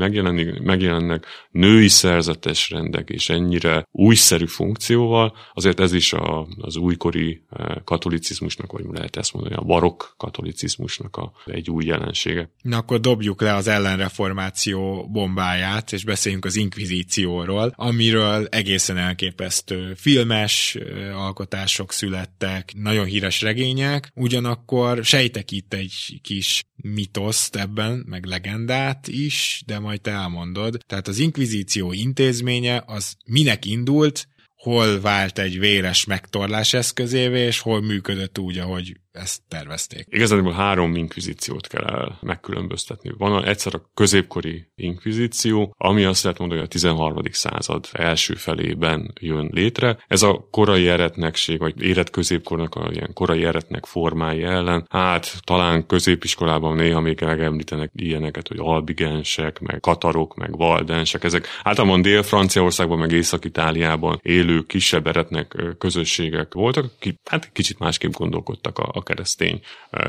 megjelennek női szerzetes rendek, és ennyire újszerű funkcióval, azért ez is a, az újkori eh, katolicizmusnak, vagy lehet ezt mondani, a barokk katolicizmusnak a, egy új jelensége. Na akkor dobjuk le az ellenre reformáció bombáját, és beszéljünk az inkvizícióról, amiről egészen elképesztő filmes alkotások születtek, nagyon híres regények, ugyanakkor sejtek itt egy kis mitoszt ebben, meg legendát is, de majd te elmondod. Tehát az inkvizíció intézménye az minek indult, hol vált egy véres megtorlás eszközévé, és hol működött úgy, ahogy ezt tervezték. Igazából három inkvizíciót kell megkülönböztetni. Van egyszer a középkori inkvizíció, ami azt lehet mondani, hogy a 13. század első felében jön létre. Ez a korai eretnekség, vagy érett középkornak a ilyen korai eretnek formái ellen, hát talán középiskolában néha még megemlítenek ilyeneket, hogy albigensek, meg katarok, meg valdensek. Ezek általában Dél-Franciaországban, meg Észak-Itáliában élő kisebb eretnek közösségek voltak, ki, hát kicsit másképp gondolkodtak a, a keresztény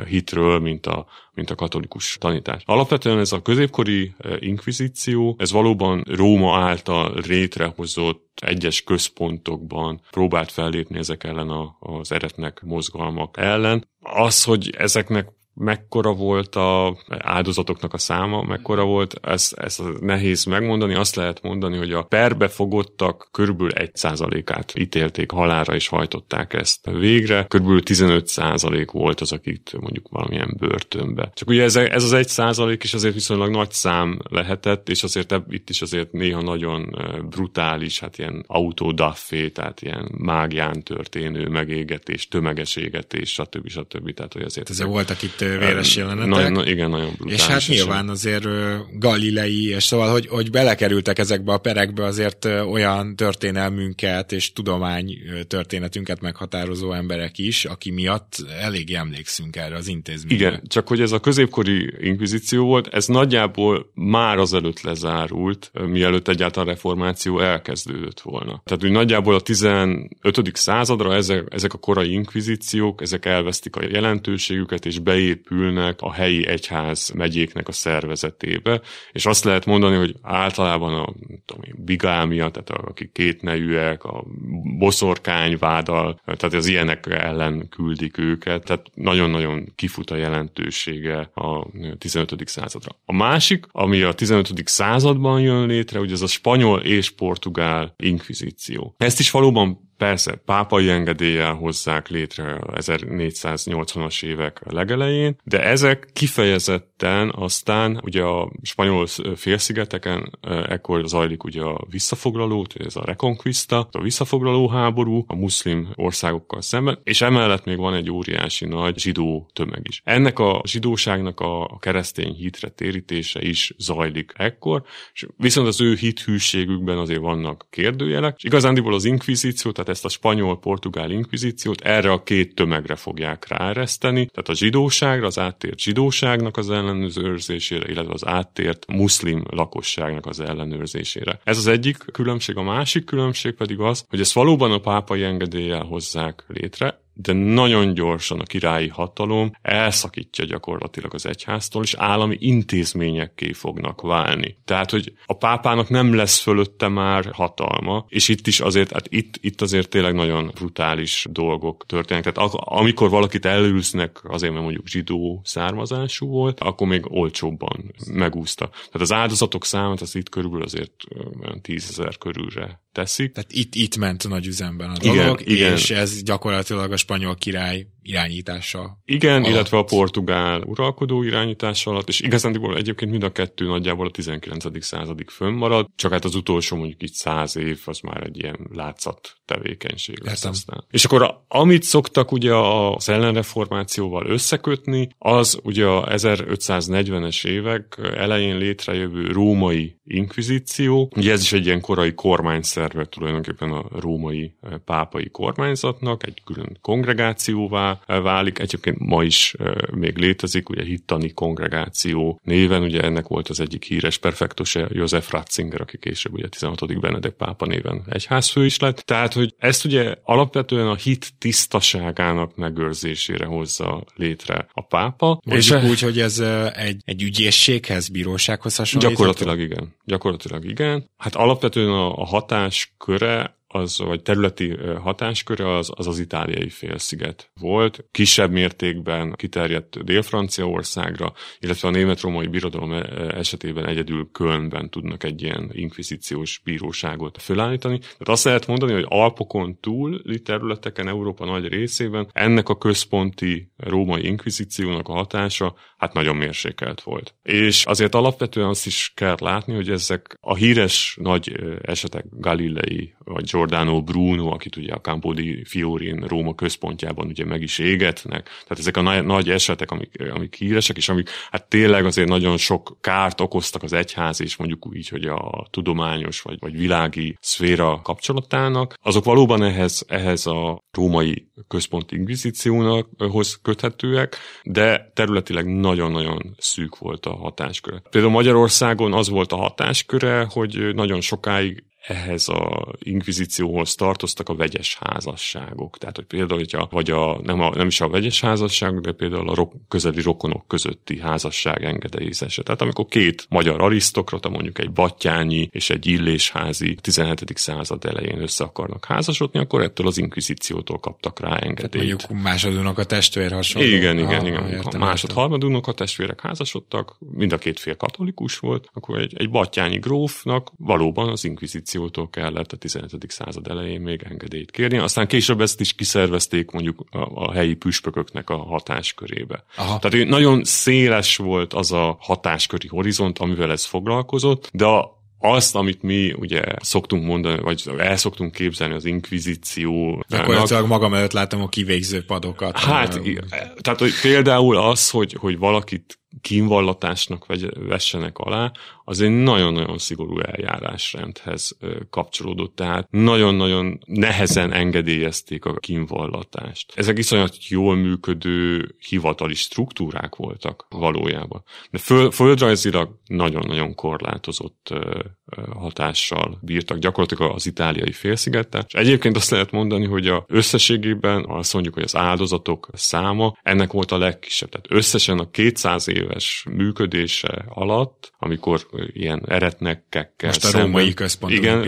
hitről, mint a, mint a katolikus tanítás. Alapvetően ez a középkori inkvizíció, ez valóban Róma által létrehozott egyes központokban próbált fellépni ezek ellen a, az eretnek mozgalmak ellen. Az, hogy ezeknek mekkora volt a áldozatoknak a száma, mekkora volt, ez, ez nehéz megmondani. Azt lehet mondani, hogy a perbe fogottak körülbelül 1%-át ítélték halára és hajtották ezt végre. Körülbelül 15% volt az, akit mondjuk valamilyen börtönbe. Csak ugye ez, ez az 1% is azért viszonylag nagy szám lehetett, és azért itt is azért néha nagyon brutális, hát ilyen autodaffé, tehát ilyen mágián történő megégetés, tömeges égetés, stb. stb. Tehát, hogy azért ezek voltak itt véres jelenetek. Na, na, igen, nagyon brutális. És hát nyilván azért galilei, és szóval, hogy, hogy belekerültek ezekbe a perekbe azért olyan történelmünket és tudomány történetünket meghatározó emberek is, aki miatt elég emlékszünk erre az intézményre. Igen, csak hogy ez a középkori inkvizíció volt, ez nagyjából már azelőtt lezárult, mielőtt egyáltalán reformáció elkezdődött volna. Tehát úgy nagyjából a 15. századra ezek, ezek a korai inkvizíciók, ezek elvesztik a jelentőségüket, és beé beépülnek a helyi egyház megyéknek a szervezetébe, és azt lehet mondani, hogy általában a tudom én, bigámia, tehát akik kétnejűek, a boszorkányvádal, tehát az ilyenek ellen küldik őket, tehát nagyon-nagyon kifut a jelentősége a 15. századra. A másik, ami a 15. században jön létre, ugye ez a spanyol és portugál inkvizíció. Ezt is valóban persze pápai engedéllyel hozzák létre a 1480-as évek legelején, de ezek kifejezetten aztán ugye a spanyol félszigeteken ekkor zajlik ugye a visszafoglaló, ez a reconquista, a visszafoglaló háború a muszlim országokkal szemben, és emellett még van egy óriási nagy zsidó tömeg is. Ennek a zsidóságnak a keresztény hitre térítése is zajlik ekkor, viszont az ő hithűségükben azért vannak kérdőjelek, és igazándiból az inkvizíció, tehát ezt a spanyol-portugál inkvizíciót erre a két tömegre fogják ráereszteni, tehát a zsidóságra, az áttért zsidóságnak az ellenőrzésére, illetve az áttért muszlim lakosságnak az ellenőrzésére. Ez az egyik különbség, a másik különbség pedig az, hogy ezt valóban a pápai engedéllyel hozzák létre, de nagyon gyorsan a királyi hatalom elszakítja gyakorlatilag az egyháztól, és állami intézményekké fognak válni. Tehát, hogy a pápának nem lesz fölötte már hatalma, és itt is azért, hát itt, itt azért tényleg nagyon brutális dolgok történnek. Tehát amikor valakit elülsznek azért, mert mondjuk zsidó származású volt, akkor még olcsóbban megúszta. Tehát az áldozatok számát az itt körülbelül azért olyan tízezer körülre teszik. Tehát itt, itt ment nagy üzemben a dolog, igen, igen. és ez gyakorlatilag a spanyol király irányítása. Igen, alatt. illetve a portugál uralkodó irányítása alatt, és igazán egyébként mind a kettő nagyjából a 19. századig fönnmarad, csak hát az utolsó mondjuk itt száz év, az már egy ilyen látszat tevékenység lesz aztán. És akkor amit szoktak ugye az ellenreformációval összekötni, az ugye a 1540-es évek elején létrejövő római inkvizíció, ugye ez is egy ilyen korai kormányszerve tulajdonképpen a római pápai kormányzatnak, egy külön kongregációvá válik. Egyébként ma is még létezik, ugye hittani kongregáció néven, ugye ennek volt az egyik híres perfektose József Ratzinger, aki később ugye 16. Benedek pápa néven egyházfő is lett. Tehát, hogy ezt ugye alapvetően a hit tisztaságának megőrzésére hozza létre a pápa. Mondjuk és úgy, hogy ez egy, egy ügyészséghez, bírósághoz hasonlít? Gyakorlatilag igen. Gyakorlatilag igen. Hát alapvetően a, a hatásköre az, vagy területi hatásköre az, az az itáliai félsziget volt. Kisebb mértékben kiterjedt Dél-Franciaországra, illetve a német-római birodalom esetében egyedül Kölnben tudnak egy ilyen inkvizíciós bíróságot fölállítani. Tehát azt lehet mondani, hogy Alpokon túli területeken, Európa nagy részében ennek a központi római inkvizíciónak a hatása hát nagyon mérsékelt volt. És azért alapvetően azt is kell látni, hogy ezek a híres nagy esetek Galilei vagy Giordano Bruno, akit ugye a Campo di Fiorin Róma központjában ugye meg is égetnek. Tehát ezek a nagy, nagy esetek, amik, amik híresek, és amik hát tényleg azért nagyon sok kárt okoztak az egyház, és mondjuk úgy, hogy a tudományos vagy, vagy világi szféra kapcsolatának, azok valóban ehhez, ehhez a római központi inkvizíciónakhoz köthetőek, de területileg nagyon-nagyon szűk volt a hatásköre. Például Magyarországon az volt a hatásköre, hogy nagyon sokáig ehhez a inkvizícióhoz tartoztak a vegyes házasságok. Tehát, hogy például, hogyha, vagy a, nem, a, nem is a vegyes házasság, de például a ro- közeli rokonok közötti házasság engedélyezése. Tehát amikor két magyar arisztokrata, mondjuk egy battyányi és egy illésházi 17. század elején össze akarnak házasodni, akkor ettől az inkvizíciótól kaptak rá engedélyt. Tehát mondjuk másodúnak a testvér hasonló. Igen, igen, ah, igen. Értem, másod, harmadúnak a testvérek házasodtak, mind a két fél katolikus volt, akkor egy, egy battyányi grófnak valóban az inkvizíció innovációtól kellett a 15. század elején még engedélyt kérni. Aztán később ezt is kiszervezték mondjuk a, a helyi püspököknek a hatáskörébe. Aha. Tehát nagyon széles volt az a hatásköri horizont, amivel ez foglalkozott, de a, azt, amit mi ugye szoktunk mondani, vagy el szoktunk képzelni az inkvizíció. Gyakorlatilag magam előtt látom a kivégző padokat. Hát, tehát hogy például az, hogy, hogy valakit kínvallatásnak vessenek alá, az egy nagyon-nagyon szigorú eljárásrendhez kapcsolódott, tehát nagyon-nagyon nehezen engedélyezték a kínvallatást. Ezek iszonyat jól működő hivatali struktúrák voltak valójában. De föl, földrajzilag nagyon-nagyon korlátozott hatással bírtak gyakorlatilag az itáliai félszigettel. És egyébként azt lehet mondani, hogy a összességében azt mondjuk, hogy az áldozatok száma ennek volt a legkisebb. Tehát összesen a 200 éves működése alatt, amikor ilyen eretnekekkel Most a szemben, római központi igen,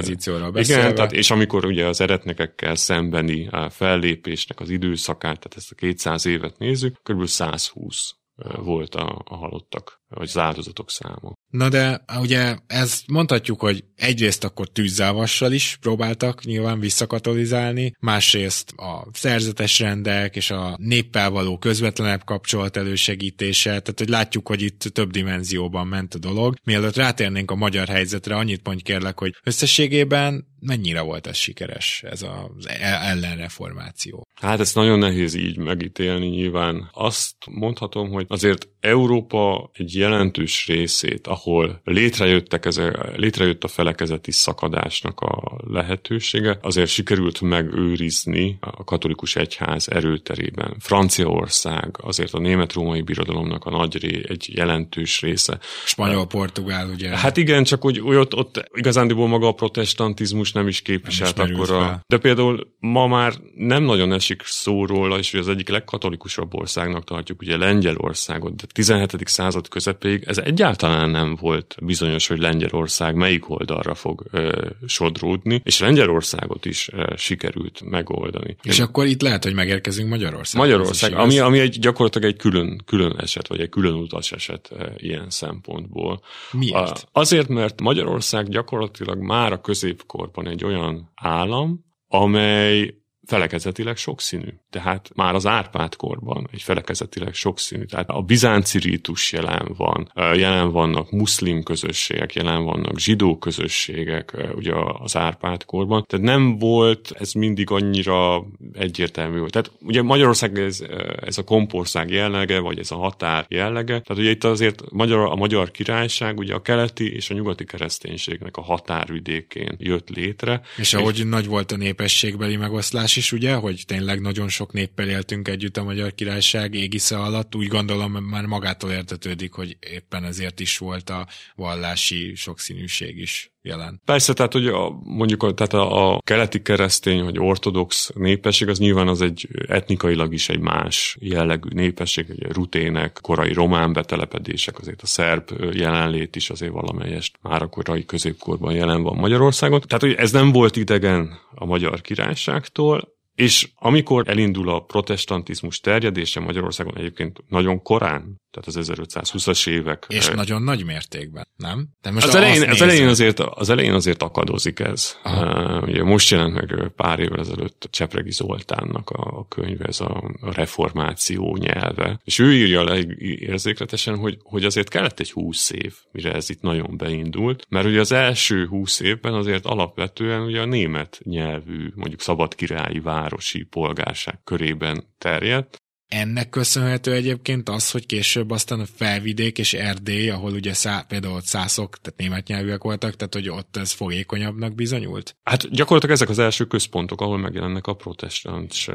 Igen, tehát, és amikor ugye az eretnekekkel szembeni fellépésnek az időszakát, tehát ezt a 200 évet nézzük, kb. 120 volt a, a halottak, vagy az áldozatok száma. Na de ugye ezt mondhatjuk, hogy egyrészt akkor tűzzávvassal is próbáltak nyilván visszakatolizálni, másrészt a szerzetes rendek és a néppel való közvetlenebb kapcsolat elősegítése, tehát hogy látjuk, hogy itt több dimenzióban ment a dolog. Mielőtt rátérnénk a magyar helyzetre, annyit mondj kérlek, hogy összességében mennyire volt ez sikeres, ez az e- ellenreformáció? Hát ezt nagyon nehéz így megítélni nyilván. Azt mondhatom, hogy azért Európa egy jelentős részét, ahol létrejöttek ezek, létrejött a felekezeti szakadásnak a lehetősége, azért sikerült megőrizni a katolikus egyház erőterében. Franciaország, azért a német-római birodalomnak a nagy ré, egy jelentős része. Spanyol-portugál, ugye? Hát igen, csak úgy, úgy ott, ott igazándiból maga a protestantizmus nem is képviselt nem akkor a... De például ma már nem nagyon esik szó róla, és hogy az egyik legkatolikusabb országnak tartjuk, ugye Lengyelországot, de 17. század közepéig ez egyáltalán nem volt bizonyos, hogy Lengyelország melyik oldalra fog ö, sodródni, és Lengyelországot is ö, sikerült megoldani. És Én... akkor itt lehet, hogy megérkezünk Magyarország. Magyarország, ami, ami egy gyakorlatilag egy külön, külön eset, vagy egy külön utas eset ö, ilyen szempontból. Miért? A, azért, mert Magyarország gyakorlatilag már a középkorban egy olyan állam, amely felekezetileg sokszínű. Tehát már az Árpád korban egy felekezetileg sokszínű. Tehát a bizánci rítus jelen van, jelen vannak muszlim közösségek, jelen vannak zsidó közösségek ugye az Árpád korban. Tehát nem volt ez mindig annyira egyértelmű. Tehát ugye Magyarország ez, ez a kompország jellege, vagy ez a határ jellege. Tehát ugye itt azért magyar, a magyar királyság ugye a keleti és a nyugati kereszténységnek a határvidékén jött létre. És ahogy és, nagy volt a népességbeli megoszlás, is, ugye, hogy tényleg nagyon sok néppel éltünk együtt a Magyar Királyság égisze alatt, úgy gondolom már magától értetődik, hogy éppen ezért is volt a vallási sokszínűség is jelen. Persze, tehát hogy a, mondjuk tehát a, a keleti keresztény vagy ortodox népesség az nyilván az egy etnikailag is egy más jellegű népesség, egy rutének, korai román betelepedések, azért a szerb jelenlét is azért valamelyest már a korai középkorban jelen van Magyarországon. Tehát, hogy ez nem volt idegen a magyar királyságtól, és amikor elindul a protestantizmus terjedése Magyarországon egyébként nagyon korán, tehát az 1520-as évek. És eh, nagyon nagy mértékben, nem? De most az, elején, az, elején azért, az elején azért akadozik ez. Uh, ugye most jelent meg pár évvel ezelőtt Csepregi Zoltánnak a, a könyve, ez a, a reformáció nyelve. És ő írja le érzékletesen, hogy, hogy azért kellett egy húsz év, mire ez itt nagyon beindult, mert ugye az első húsz évben azért alapvetően ugye a német nyelvű, mondjuk szabadkirályi városi polgárság körében terjedt, ennek köszönhető egyébként az, hogy később aztán a felvidék és Erdély, ahol ugye szá, például ott szászok, tehát német nyelvűek voltak, tehát hogy ott ez fogékonyabbnak bizonyult? Hát gyakorlatilag ezek az első központok, ahol megjelennek a protestáns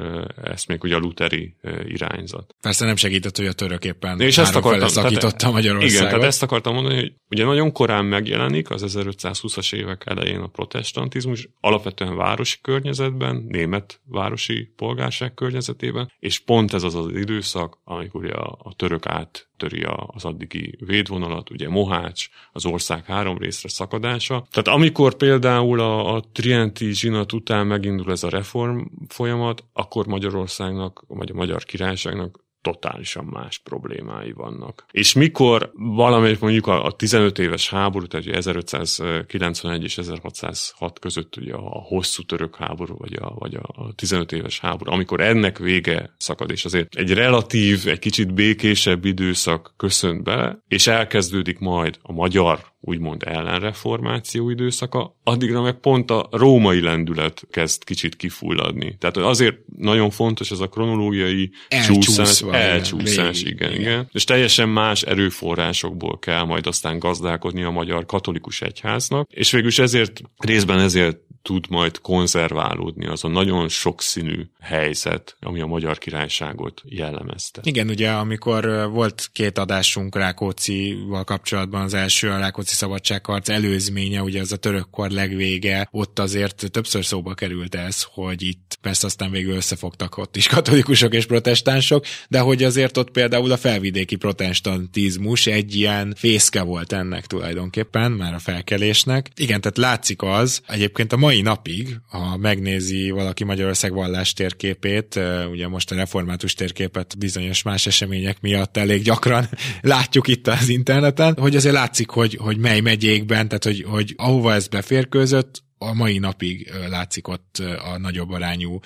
eszmék, ugye a luteri irányzat. Persze nem segített, hogy a török éppen és ezt akartam, szakította tehát, Magyarországot. Igen, tehát ezt akartam mondani, hogy ugye nagyon korán megjelenik az 1520-as évek elején a protestantizmus, alapvetően városi környezetben, német városi polgárság környezetében, és pont ez az az időszak, amikor ugye a, a török áttöri az addigi védvonalat, ugye Mohács, az ország három részre szakadása. Tehát amikor például a, a Trienti zsinat után megindul ez a reform folyamat, akkor Magyarországnak, vagy a Magyar Királyságnak totálisan más problémái vannak. És mikor valamelyik mondjuk a, a 15 éves háború, tehát 1591 és 1606 között ugye a hosszú török háború, vagy a, vagy a 15 éves háború, amikor ennek vége szakad, és azért egy relatív, egy kicsit békésebb időszak köszönt be, és elkezdődik majd a magyar úgymond ellenreformáció időszaka, addigra meg pont a római lendület kezd kicsit kifulladni. Tehát azért nagyon fontos ez a kronológiai csúszás, elcsúszás, igen, igen, igen. És teljesen más erőforrásokból kell majd aztán gazdálkodni a magyar katolikus egyháznak, és végülis ezért részben ezért tud majd konzerválódni az a nagyon sokszínű helyzet, ami a magyar királyságot jellemezte. Igen, ugye amikor volt két adásunk Rákóczival kapcsolatban, az első a Rákóczi szabadságharc előzménye, ugye az a török kor legvége, ott azért többször szóba került ez, hogy itt persze aztán végül összefogtak ott is katolikusok és protestánsok, de hogy azért ott például a felvidéki protestantizmus egy ilyen fészke volt ennek tulajdonképpen, már a felkelésnek. Igen, tehát látszik az, egyébként a mai napig, ha megnézi valaki Magyarország vallás térképét, ugye most a református térképet bizonyos más események miatt elég gyakran látjuk itt az interneten, hogy azért látszik, hogy, hogy mely megyékben, tehát hogy, hogy ahova ez beférkőzött, a mai napig látszik ott a nagyobb arányú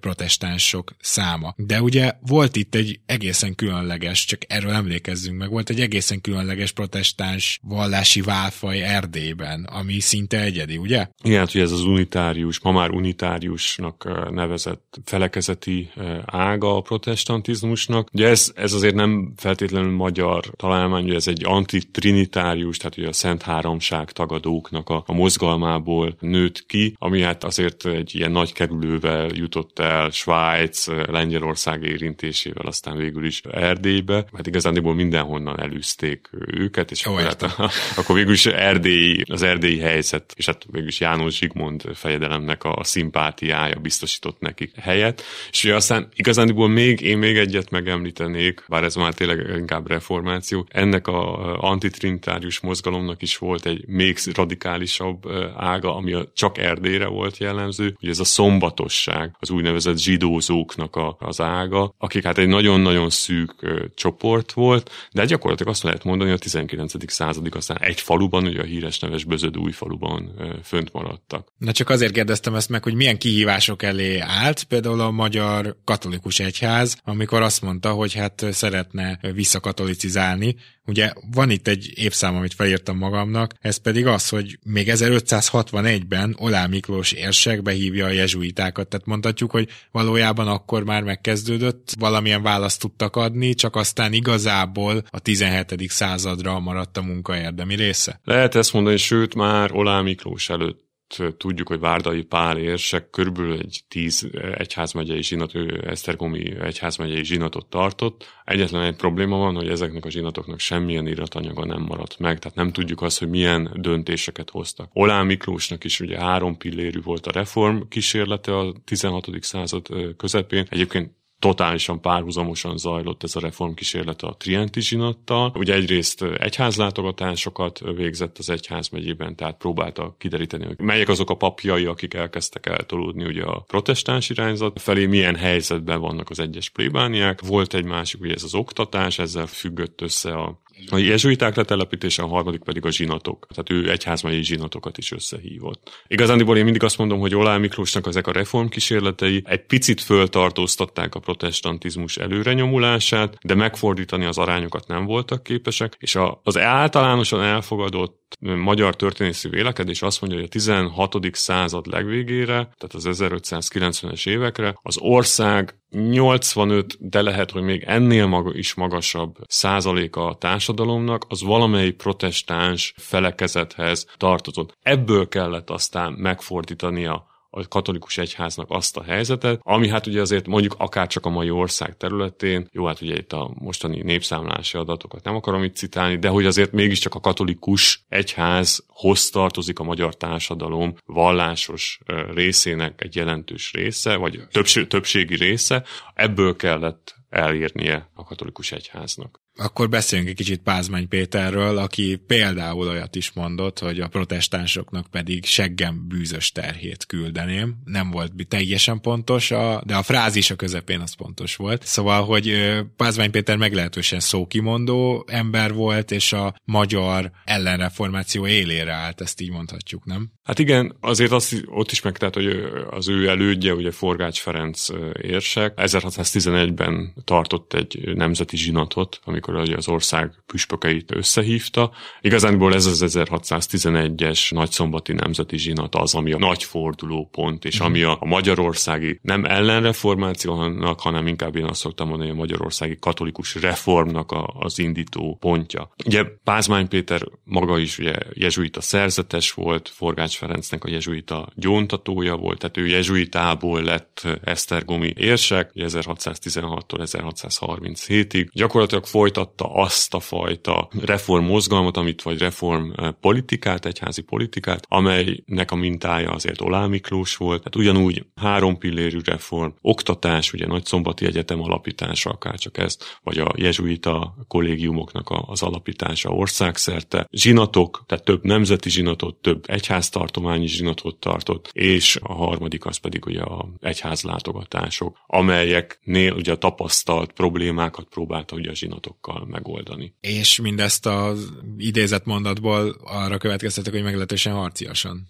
protestánsok száma. De ugye volt itt egy egészen különleges, csak erről emlékezzünk meg, volt egy egészen különleges protestáns vallási válfaj Erdélyben, ami szinte egyedi, ugye? Igen, hát, hogy ez az unitárius, ma már unitáriusnak nevezett felekezeti ága a protestantizmusnak. Ugye ez, ez azért nem feltétlenül magyar találmány, ez egy antitrinitárius, tehát ugye a Szent Háromság tagadóknak a, a mozgalmából nőtt ki, ami hát azért egy ilyen nagy kerülővel jutott el Svájc, Lengyelország érintésével, aztán végül is Erdélybe. Hát igazándiból mindenhonnan elűzték őket, és akkor, hát, akkor végül is Erdély, az erdélyi helyzet, és hát végül is János Zsigmond fejedelemnek a szimpátiája biztosított nekik helyet. És ugye aztán igazándiból még, én még egyet megemlítenék, bár ez már tényleg inkább reformáció, ennek a antitrintárius mozgalomnak is volt egy még radikálisabb ága, ami a csak Erdélyre volt jellemző, hogy ez a szombatosság, az úgynevezett zsidózóknak a, az ága, akik hát egy nagyon-nagyon szűk ö, csoport volt, de gyakorlatilag azt lehet mondani, hogy a 19. századig aztán egy faluban, ugye a híres neves Bözöd új faluban ö, fönt maradtak. Na csak azért kérdeztem ezt meg, hogy milyen kihívások elé állt, például a magyar katolikus egyház, amikor azt mondta, hogy hát szeretne visszakatolicizálni, Ugye van itt egy évszám, amit felírtam magamnak, ez pedig az, hogy még 1561-ben Olá Miklós érsek behívja a jezsuitákat, tehát mondhatjuk, hogy valójában akkor már megkezdődött, valamilyen választ tudtak adni, csak aztán igazából a 17. századra maradt a munka érdemi része. Lehet ezt mondani, sőt már Olá Miklós előtt tudjuk, hogy Várdai Pál érsek körülbelül egy tíz egyházmegyei zsinat, ő Esztergomi egyházmegyei zsinatot tartott. Egyetlen egy probléma van, hogy ezeknek a zsinatoknak semmilyen iratanyaga nem maradt meg, tehát nem tudjuk azt, hogy milyen döntéseket hoztak. Olán Miklósnak is ugye három pillérű volt a reform kísérlete a 16. század közepén. Egyébként totálisan párhuzamosan zajlott ez a reformkísérlet a Trienti zsinattal. Ugye egyrészt egyházlátogatásokat végzett az egyház megyében, tehát próbálta kideríteni, hogy melyek azok a papjai, akik elkezdtek eltolódni ugye a protestáns irányzat felé, milyen helyzetben vannak az egyes plébániák. Volt egy másik, ugye ez az oktatás, ezzel függött össze a a jezsuiták letelepítése, a harmadik pedig a zsinatok. Tehát ő egyházmai zsinatokat is összehívott. Igazándiból én mindig azt mondom, hogy Olá Miklósnak ezek a reformkísérletei egy picit föltartóztatták a protestantizmus előrenyomulását, de megfordítani az arányokat nem voltak képesek, és az általánosan elfogadott magyar történészi vélekedés azt mondja, hogy a 16. század legvégére, tehát az 1590-es évekre az ország 85, de lehet, hogy még ennél maga is magasabb százaléka a társadalomnak, az valamely protestáns felekezethez tartozott. Ebből kellett aztán megfordítania a katolikus egyháznak azt a helyzetet, ami hát ugye azért mondjuk akár csak a mai ország területén, jó, hát ugye itt a mostani népszámlási adatokat nem akarom itt citálni, de hogy azért mégiscsak a katolikus egyházhoz tartozik a magyar társadalom vallásos részének egy jelentős része, vagy többségi része, ebből kellett elérnie a katolikus egyháznak. Akkor beszéljünk egy kicsit Pázmány Péterről, aki például olyat is mondott, hogy a protestánsoknak pedig seggem bűzös terhét küldeném. Nem volt teljesen pontos, a, de a frázis a közepén az pontos volt. Szóval, hogy Pázmány Péter meglehetősen szókimondó ember volt, és a magyar ellenreformáció élére állt, ezt így mondhatjuk, nem? Hát igen, azért azt, ott is megtelt, hogy az ő elődje, ugye Forgács Ferenc érsek, 1611-ben tartott egy nemzeti zsinatot, amikor amikor az ország püspökeit összehívta. Igazánból ez az 1611-es nagyszombati nemzeti zsinat az, ami a nagy fordulópont, és ami a, a magyarországi nem ellenreformációnak, hanem inkább én azt szoktam mondani, a magyarországi katolikus reformnak a, az indító pontja. Ugye Pázmány Péter maga is ugye jezsuita szerzetes volt, Forgács Ferencnek a jezsuita gyóntatója volt, tehát ő jezsuitából lett Esztergomi érsek, 1616-tól 1637-ig. Gyakorlatilag folyt folytatta azt a fajta reformmozgalmat, amit vagy reform politikát, egyházi politikát, amelynek a mintája azért Olá Miklós volt. Tehát ugyanúgy három pillérű reform, oktatás, ugye Nagyszombati Egyetem alapítása, akár csak ezt, vagy a jezsuita kollégiumoknak az alapítása országszerte, zsinatok, tehát több nemzeti zsinatot, több egyháztartományi zsinatot tartott, és a harmadik az pedig ugye a egyházlátogatások, amelyeknél ugye a tapasztalt problémákat próbálta ugye a zsinatokkal megoldani. És mindezt az idézett mondatból arra következtetek, hogy meglehetősen harciasan.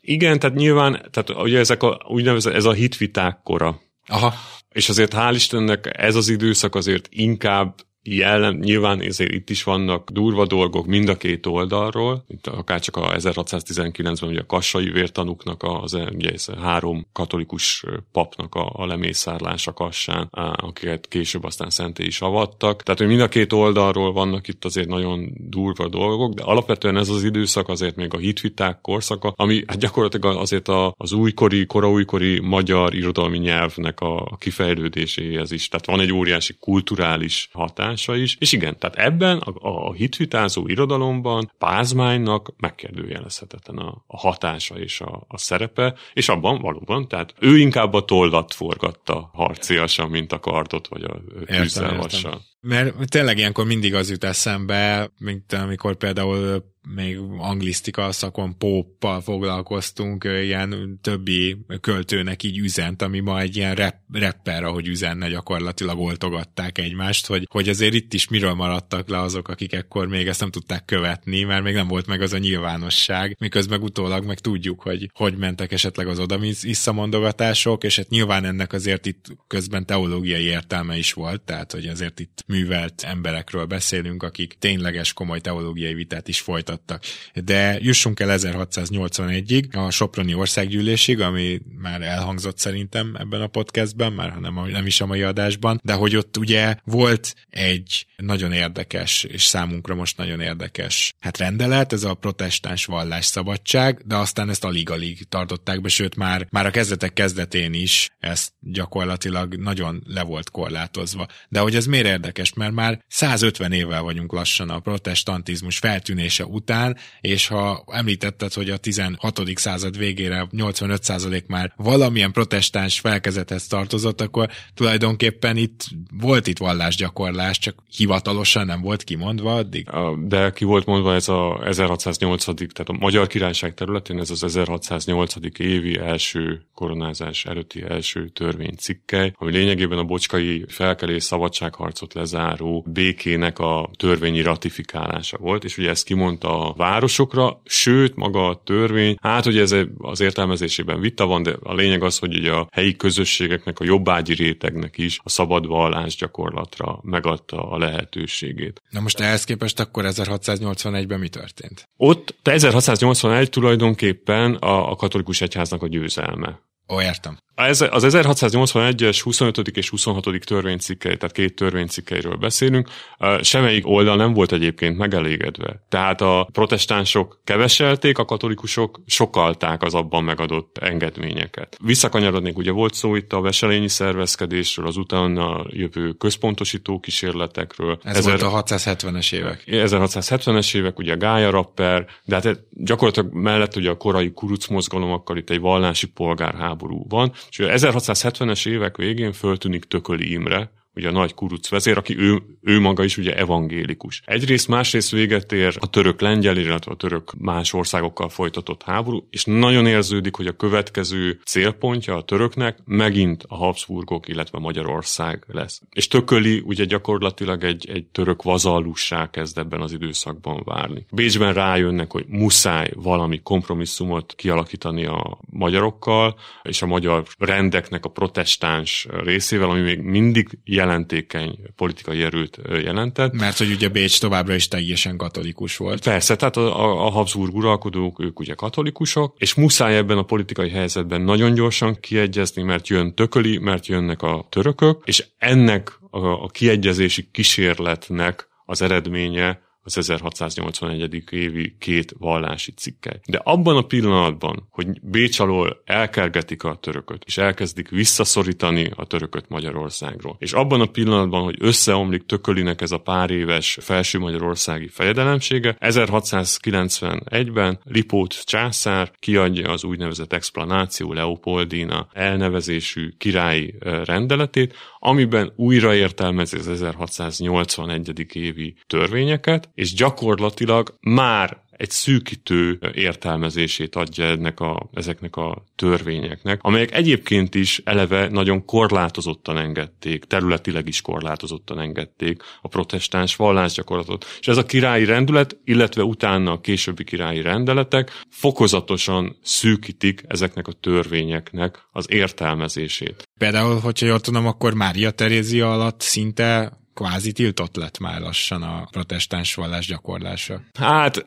Igen, tehát nyilván, tehát ugye ezek a, úgynevezett, ez a hitviták kora. Aha. És azért hál' Istennek ez az időszak azért inkább jelen, nyilván ezért itt is vannak durva dolgok mind a két oldalról, itt akár csak a 1619-ben ugye a kassai vértanuknak az ugye ez három katolikus papnak a, a lemészárlása kassán, akiket később aztán szenté is avattak. Tehát, hogy mind a két oldalról vannak itt azért nagyon durva dolgok, de alapvetően ez az időszak azért még a hitviták korszaka, ami hát gyakorlatilag azért a, az újkori, koraújkori magyar irodalmi nyelvnek a kifejlődéséhez is. Tehát van egy óriási kulturális hatás, hatása is, és igen, tehát ebben a, a hitvitázó irodalomban Pázmánynak megkérdőjelezhetetlen a, a hatása és a, a szerepe, és abban valóban, tehát ő inkább a tollat forgatta harciasan, mint a kardot, vagy a tűzzelvassal. Mert tényleg ilyenkor mindig az jut eszembe, mint amikor például még anglisztika szakon póppal foglalkoztunk, ilyen többi költőnek így üzent, ami ma egy ilyen rap, rapper, ahogy üzenne, gyakorlatilag oltogatták egymást, hogy, hogy azért itt is miről maradtak le azok, akik ekkor még ezt nem tudták követni, mert még nem volt meg az a nyilvánosság, miközben utólag meg tudjuk, hogy hogy mentek esetleg az oda visszamondogatások, és hát nyilván ennek azért itt közben teológiai értelme is volt, tehát hogy azért itt művelt emberekről beszélünk, akik tényleges komoly teológiai vitát is folytatnak folytattak. De jussunk el 1681-ig, a Soproni országgyűlésig, ami már elhangzott szerintem ebben a podcastben, már hanem nem is a mai adásban, de hogy ott ugye volt egy nagyon érdekes, és számunkra most nagyon érdekes hát rendelet, ez a protestáns vallásszabadság, de aztán ezt alig-alig tartották be, sőt már, már a kezdetek kezdetén is ezt gyakorlatilag nagyon le volt korlátozva. De hogy ez miért érdekes? Mert már 150 évvel vagyunk lassan a protestantizmus feltűnése után, és ha említetted, hogy a 16. század végére 85% már valamilyen protestáns felkezethez tartozott, akkor tulajdonképpen itt volt itt vallásgyakorlás, csak hivatalosan nem volt kimondva addig. De ki volt mondva ez a 1608. tehát a Magyar Királyság területén ez az 1608. évi első koronázás előtti első törvénycikkely, ami lényegében a bocskai felkelés szabadságharcot lezáró békének a törvényi ratifikálása volt, és ugye ezt kimondta a városokra, sőt, maga a törvény, hát ugye ez az értelmezésében vita van, de a lényeg az, hogy ugye a helyi közösségeknek, a jobbágyi rétegnek is a szabad vallás gyakorlatra megadta a lehetőségét. Na most ehhez képest akkor 1681-ben mi történt? Ott 1681 tulajdonképpen a, a katolikus egyháznak a győzelme. Ó, értem. Ez, az 1681-es 25. és 26. törvénycikkei, tehát két törvénycikkeiről beszélünk, semmelyik oldal nem volt egyébként megelégedve. Tehát a protestánsok keveselték, a katolikusok sokalták az abban megadott engedményeket. Visszakanyarodnék, ugye volt szó itt a veselényi szervezkedésről, az utána jövő központosító kísérletekről. Ez Ezer, volt a 670-es évek. 1670-es évek, ugye Gája Rapper, de hát gyakorlatilag mellett ugye a korai kuruc mozgalomokkal itt egy vallási polgárháború van, és 1670-es évek végén föltűnik Tököli Imre, ugye a nagy kuruc vezér, aki ő, ő maga is ugye evangélikus. Egyrészt, másrészt véget ér a török lengyel, illetve a török más országokkal folytatott háború, és nagyon érződik, hogy a következő célpontja a töröknek megint a Habsburgok, illetve Magyarország lesz. És Tököli ugye gyakorlatilag egy, egy török vazallussá kezd ebben az időszakban várni. Bécsben rájönnek, hogy muszáj valami kompromisszumot kialakítani a magyarokkal, és a magyar rendeknek a protestáns részével, ami még mindig jelentékeny politikai erőt jelentett. Mert hogy ugye Bécs továbbra is teljesen katolikus volt. Persze, tehát a, a Habsburg uralkodók, ők ugye katolikusok, és muszáj ebben a politikai helyzetben nagyon gyorsan kiegyezni, mert jön tököli, mert jönnek a törökök, és ennek a, a kiegyezési kísérletnek az eredménye az 1681. évi két vallási cikkely. De abban a pillanatban, hogy Bécs alól elkergetik a törököt, és elkezdik visszaszorítani a törököt Magyarországról, és abban a pillanatban, hogy összeomlik tökölinek ez a pár éves felső magyarországi fejedelemsége, 1691-ben Lipót császár kiadja az úgynevezett explanáció Leopoldina elnevezésű királyi rendeletét, amiben újraértelmezi az 1681. évi törvényeket, és gyakorlatilag már egy szűkítő értelmezését adja ennek a, ezeknek a törvényeknek, amelyek egyébként is eleve nagyon korlátozottan engedték, területileg is korlátozottan engedték a protestáns vallásgyakorlatot. És ez a királyi rendület, illetve utána a későbbi királyi rendeletek fokozatosan szűkítik ezeknek a törvényeknek az értelmezését. Például, hogyha jól tudom, akkor Mária Terézia alatt szinte kvázi tiltott lett már lassan a protestáns vallás gyakorlása. Hát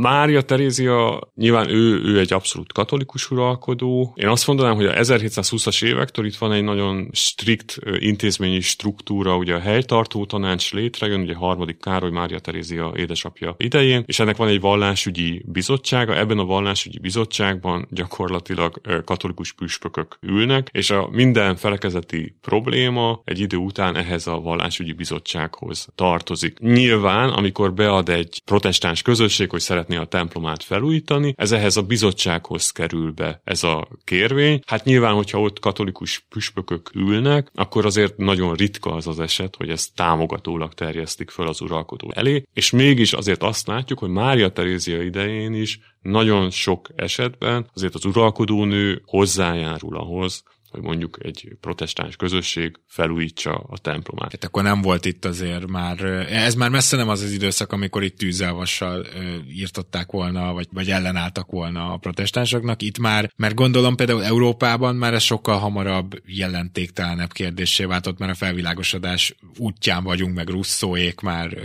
Mária Terézia, nyilván ő, ő egy abszolút katolikus uralkodó. Én azt mondanám, hogy a 1720-as évektől itt van egy nagyon strikt intézményi struktúra, ugye a helytartó tanács létrejön, ugye harmadik Károly Mária Terézia édesapja idején, és ennek van egy vallásügyi bizottsága, ebben a vallásügyi bizottságban gyakorlatilag katolikus püspökök ülnek, és a minden felekezeti probléma egy idő után ehhez a vallásügyi bizottsághoz tartozik. Nyilván, amikor bead egy protestáns közösség, hogy szeretné a templomát felújítani, ez ehhez a bizottsághoz kerül be ez a kérvény. Hát nyilván, hogyha ott katolikus püspökök ülnek, akkor azért nagyon ritka az az eset, hogy ezt támogatólag terjesztik föl az uralkodó elé, és mégis azért azt látjuk, hogy Mária Terézia idején is nagyon sok esetben azért az uralkodónő hozzájárul ahhoz, hogy mondjuk egy protestáns közösség felújítsa a templomát. Hát akkor nem volt itt azért már, ez már messze nem az az időszak, amikor itt tűzelvassal írtották volna, vagy, vagy ellenálltak volna a protestánsoknak. Itt már, mert gondolom például Európában már ez sokkal hamarabb jelentéktelenebb kérdésé váltott, mert a felvilágosodás útján vagyunk, meg russzóék már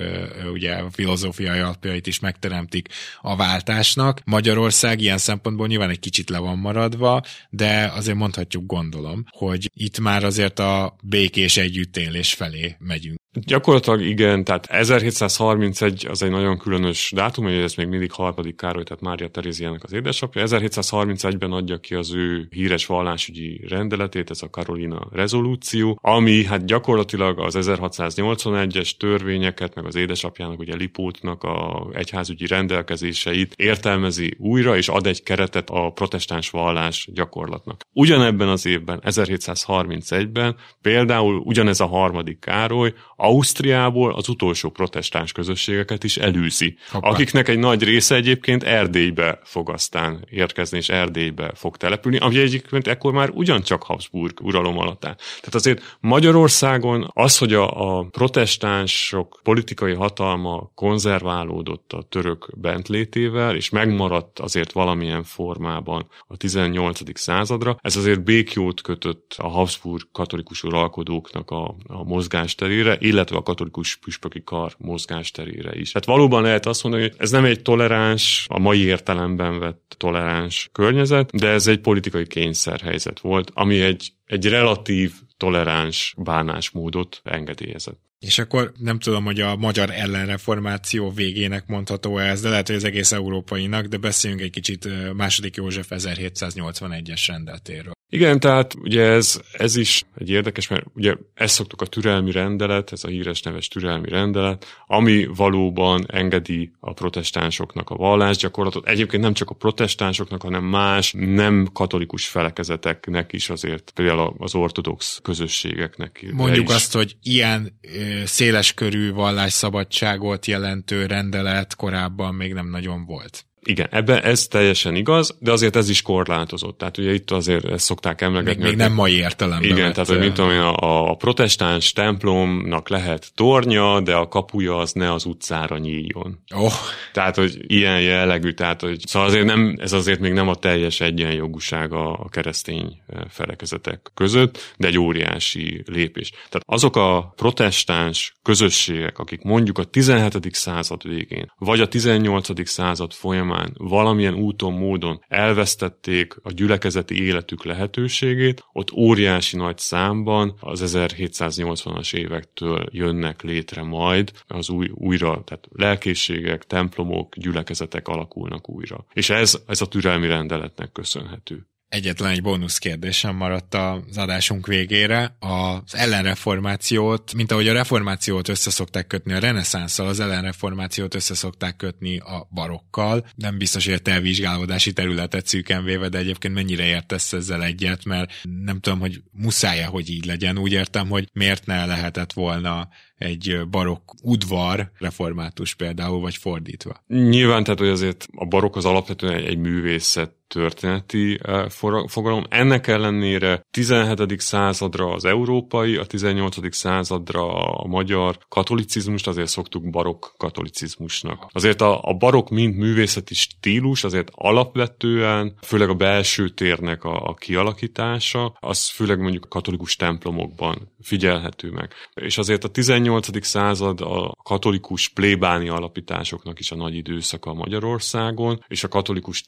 ugye a filozófiai alapjait is megteremtik a váltásnak. Magyarország ilyen szempontból nyilván egy kicsit le van maradva, de azért mondhatjuk gondolom gondolom, hogy itt már azért a békés együttélés felé megyünk. Gyakorlatilag igen, tehát 1731 az egy nagyon különös dátum, hogy ez még mindig harmadik Károly, tehát Mária Teréziának az édesapja. 1731-ben adja ki az ő híres vallásügyi rendeletét, ez a Karolina rezolúció, ami hát gyakorlatilag az 1681-es törvényeket, meg az édesapjának, ugye Lipótnak a egyházügyi rendelkezéseit értelmezi újra, és ad egy keretet a protestáns vallás gyakorlatnak. Ugyanebben az évben, 1731-ben például ugyanez a harmadik Károly Ausztriából az utolsó protestáns közösségeket is elűzi, Hoppá. akiknek egy nagy része egyébként Erdélybe fog aztán érkezni, és Erdélybe fog települni, ami egyébként ekkor már ugyancsak Habsburg uralom alatt áll. Tehát azért Magyarországon az, hogy a, a protestánsok politikai hatalma konzerválódott a török bentlétével, és megmaradt azért valamilyen formában a 18. századra, ez azért békjót kötött a Habsburg katolikus uralkodóknak a, a mozgásterére, illetve a katolikus püspöki kar mozgásterére is. Tehát valóban lehet azt mondani, hogy ez nem egy toleráns, a mai értelemben vett toleráns környezet, de ez egy politikai kényszerhelyzet volt, ami egy, egy relatív toleráns bánásmódot engedélyezett. És akkor nem tudom, hogy a magyar ellenreformáció végének mondható ez, de lehet, hogy az egész európainak, de beszéljünk egy kicsit második József 1781-es rendeletéről. Igen, tehát ugye ez, ez is egy érdekes, mert ugye ezt szoktuk a türelmi rendelet, ez a híres neves türelmi rendelet, ami valóban engedi a protestánsoknak a vallásgyakorlatot. Egyébként nem csak a protestánsoknak, hanem más nem katolikus felekezeteknek is azért, például az ortodox közösségeknek. Mondjuk is. azt, hogy ilyen széleskörű vallásszabadságot jelentő rendelet korábban még nem nagyon volt. Igen, ebben ez teljesen igaz, de azért ez is korlátozott. Tehát ugye itt azért ezt szokták emlegetni. Még, még nem mai értelemben. Igen, tehát hogy mint tudom én, a, a protestáns templomnak lehet tornya, de a kapuja az ne az utcára nyíljon. Oh. Tehát, hogy ilyen jellegű, tehát, hogy szóval azért nem, ez azért még nem a teljes egyenjogúsága a keresztény eh, felekezetek között, de egy óriási lépés. Tehát azok a protestáns közösségek, akik mondjuk a 17. század végén, vagy a 18. század folyamán folyamán valamilyen úton, módon elvesztették a gyülekezeti életük lehetőségét, ott óriási nagy számban az 1780-as évektől jönnek létre majd az új, újra, tehát lelkészségek, templomok, gyülekezetek alakulnak újra. És ez, ez a türelmi rendeletnek köszönhető egyetlen egy bónusz kérdésem maradt az adásunk végére. Az ellenreformációt, mint ahogy a reformációt összeszokták kötni a reneszánszal, az ellenreformációt összeszokták kötni a barokkal. Nem biztos, hogy a te vizsgálódási területet szűken véve, de egyébként mennyire értesz ezzel egyet, mert nem tudom, hogy muszáj hogy így legyen. Úgy értem, hogy miért ne lehetett volna egy barokk udvar református például, vagy fordítva. Nyilván, tehát hogy azért a barokk az alapvetően egy, egy művészet történeti eh, fogalom. Ennek ellenére 17. századra az európai, a 18. századra a magyar katolicizmust azért szoktuk barokk katolicizmusnak. Azért a, a barokk mint művészeti stílus azért alapvetően, főleg a belső térnek a, a kialakítása, az főleg mondjuk a katolikus templomokban figyelhető meg. És azért a 18. század a katolikus plébáni alapításoknak is a nagy időszaka Magyarországon, és a katolikus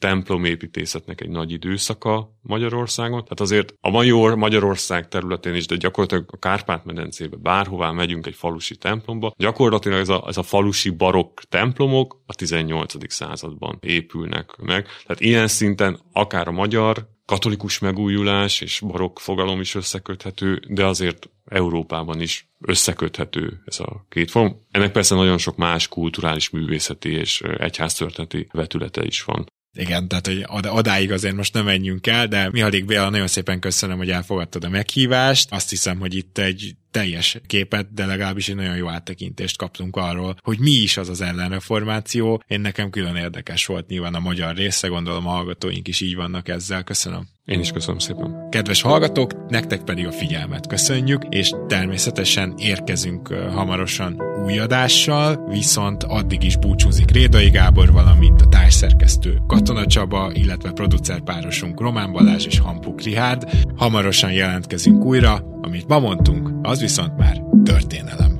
templomépítészetnek egy nagy időszaka Magyarországon. Tehát azért a major Magyarország területén is, de gyakorlatilag a Kárpát-medencébe bárhová megyünk egy falusi templomba, gyakorlatilag ez a, ez a falusi barokk templomok a 18. században épülnek meg. Tehát ilyen szinten akár a magyar katolikus megújulás és barokk fogalom is összeköthető, de azért Európában is összeköthető ez a két form. Ennek persze nagyon sok más kulturális, művészeti és egyháztörténeti vetülete is van. Igen, tehát hogy odáig azért most nem menjünk el, de Mihalik Béla, nagyon szépen köszönöm, hogy elfogadtad a meghívást. Azt hiszem, hogy itt egy teljes képet, de legalábbis egy nagyon jó áttekintést kaptunk arról, hogy mi is az az ellenreformáció. Én nekem külön érdekes volt nyilván a magyar része, gondolom a hallgatóink is így vannak ezzel. Köszönöm. Én is köszönöm szépen. Kedves hallgatók, nektek pedig a figyelmet köszönjük, és természetesen érkezünk hamarosan új adással, viszont addig is búcsúzik Rédai Gábor, valamint a társszerkesztő Katona Csaba, illetve producerpárosunk Román Balázs és Hampuk Rihárd. Hamarosan jelentkezünk újra, amit ma mondtunk, az viszont már történelem.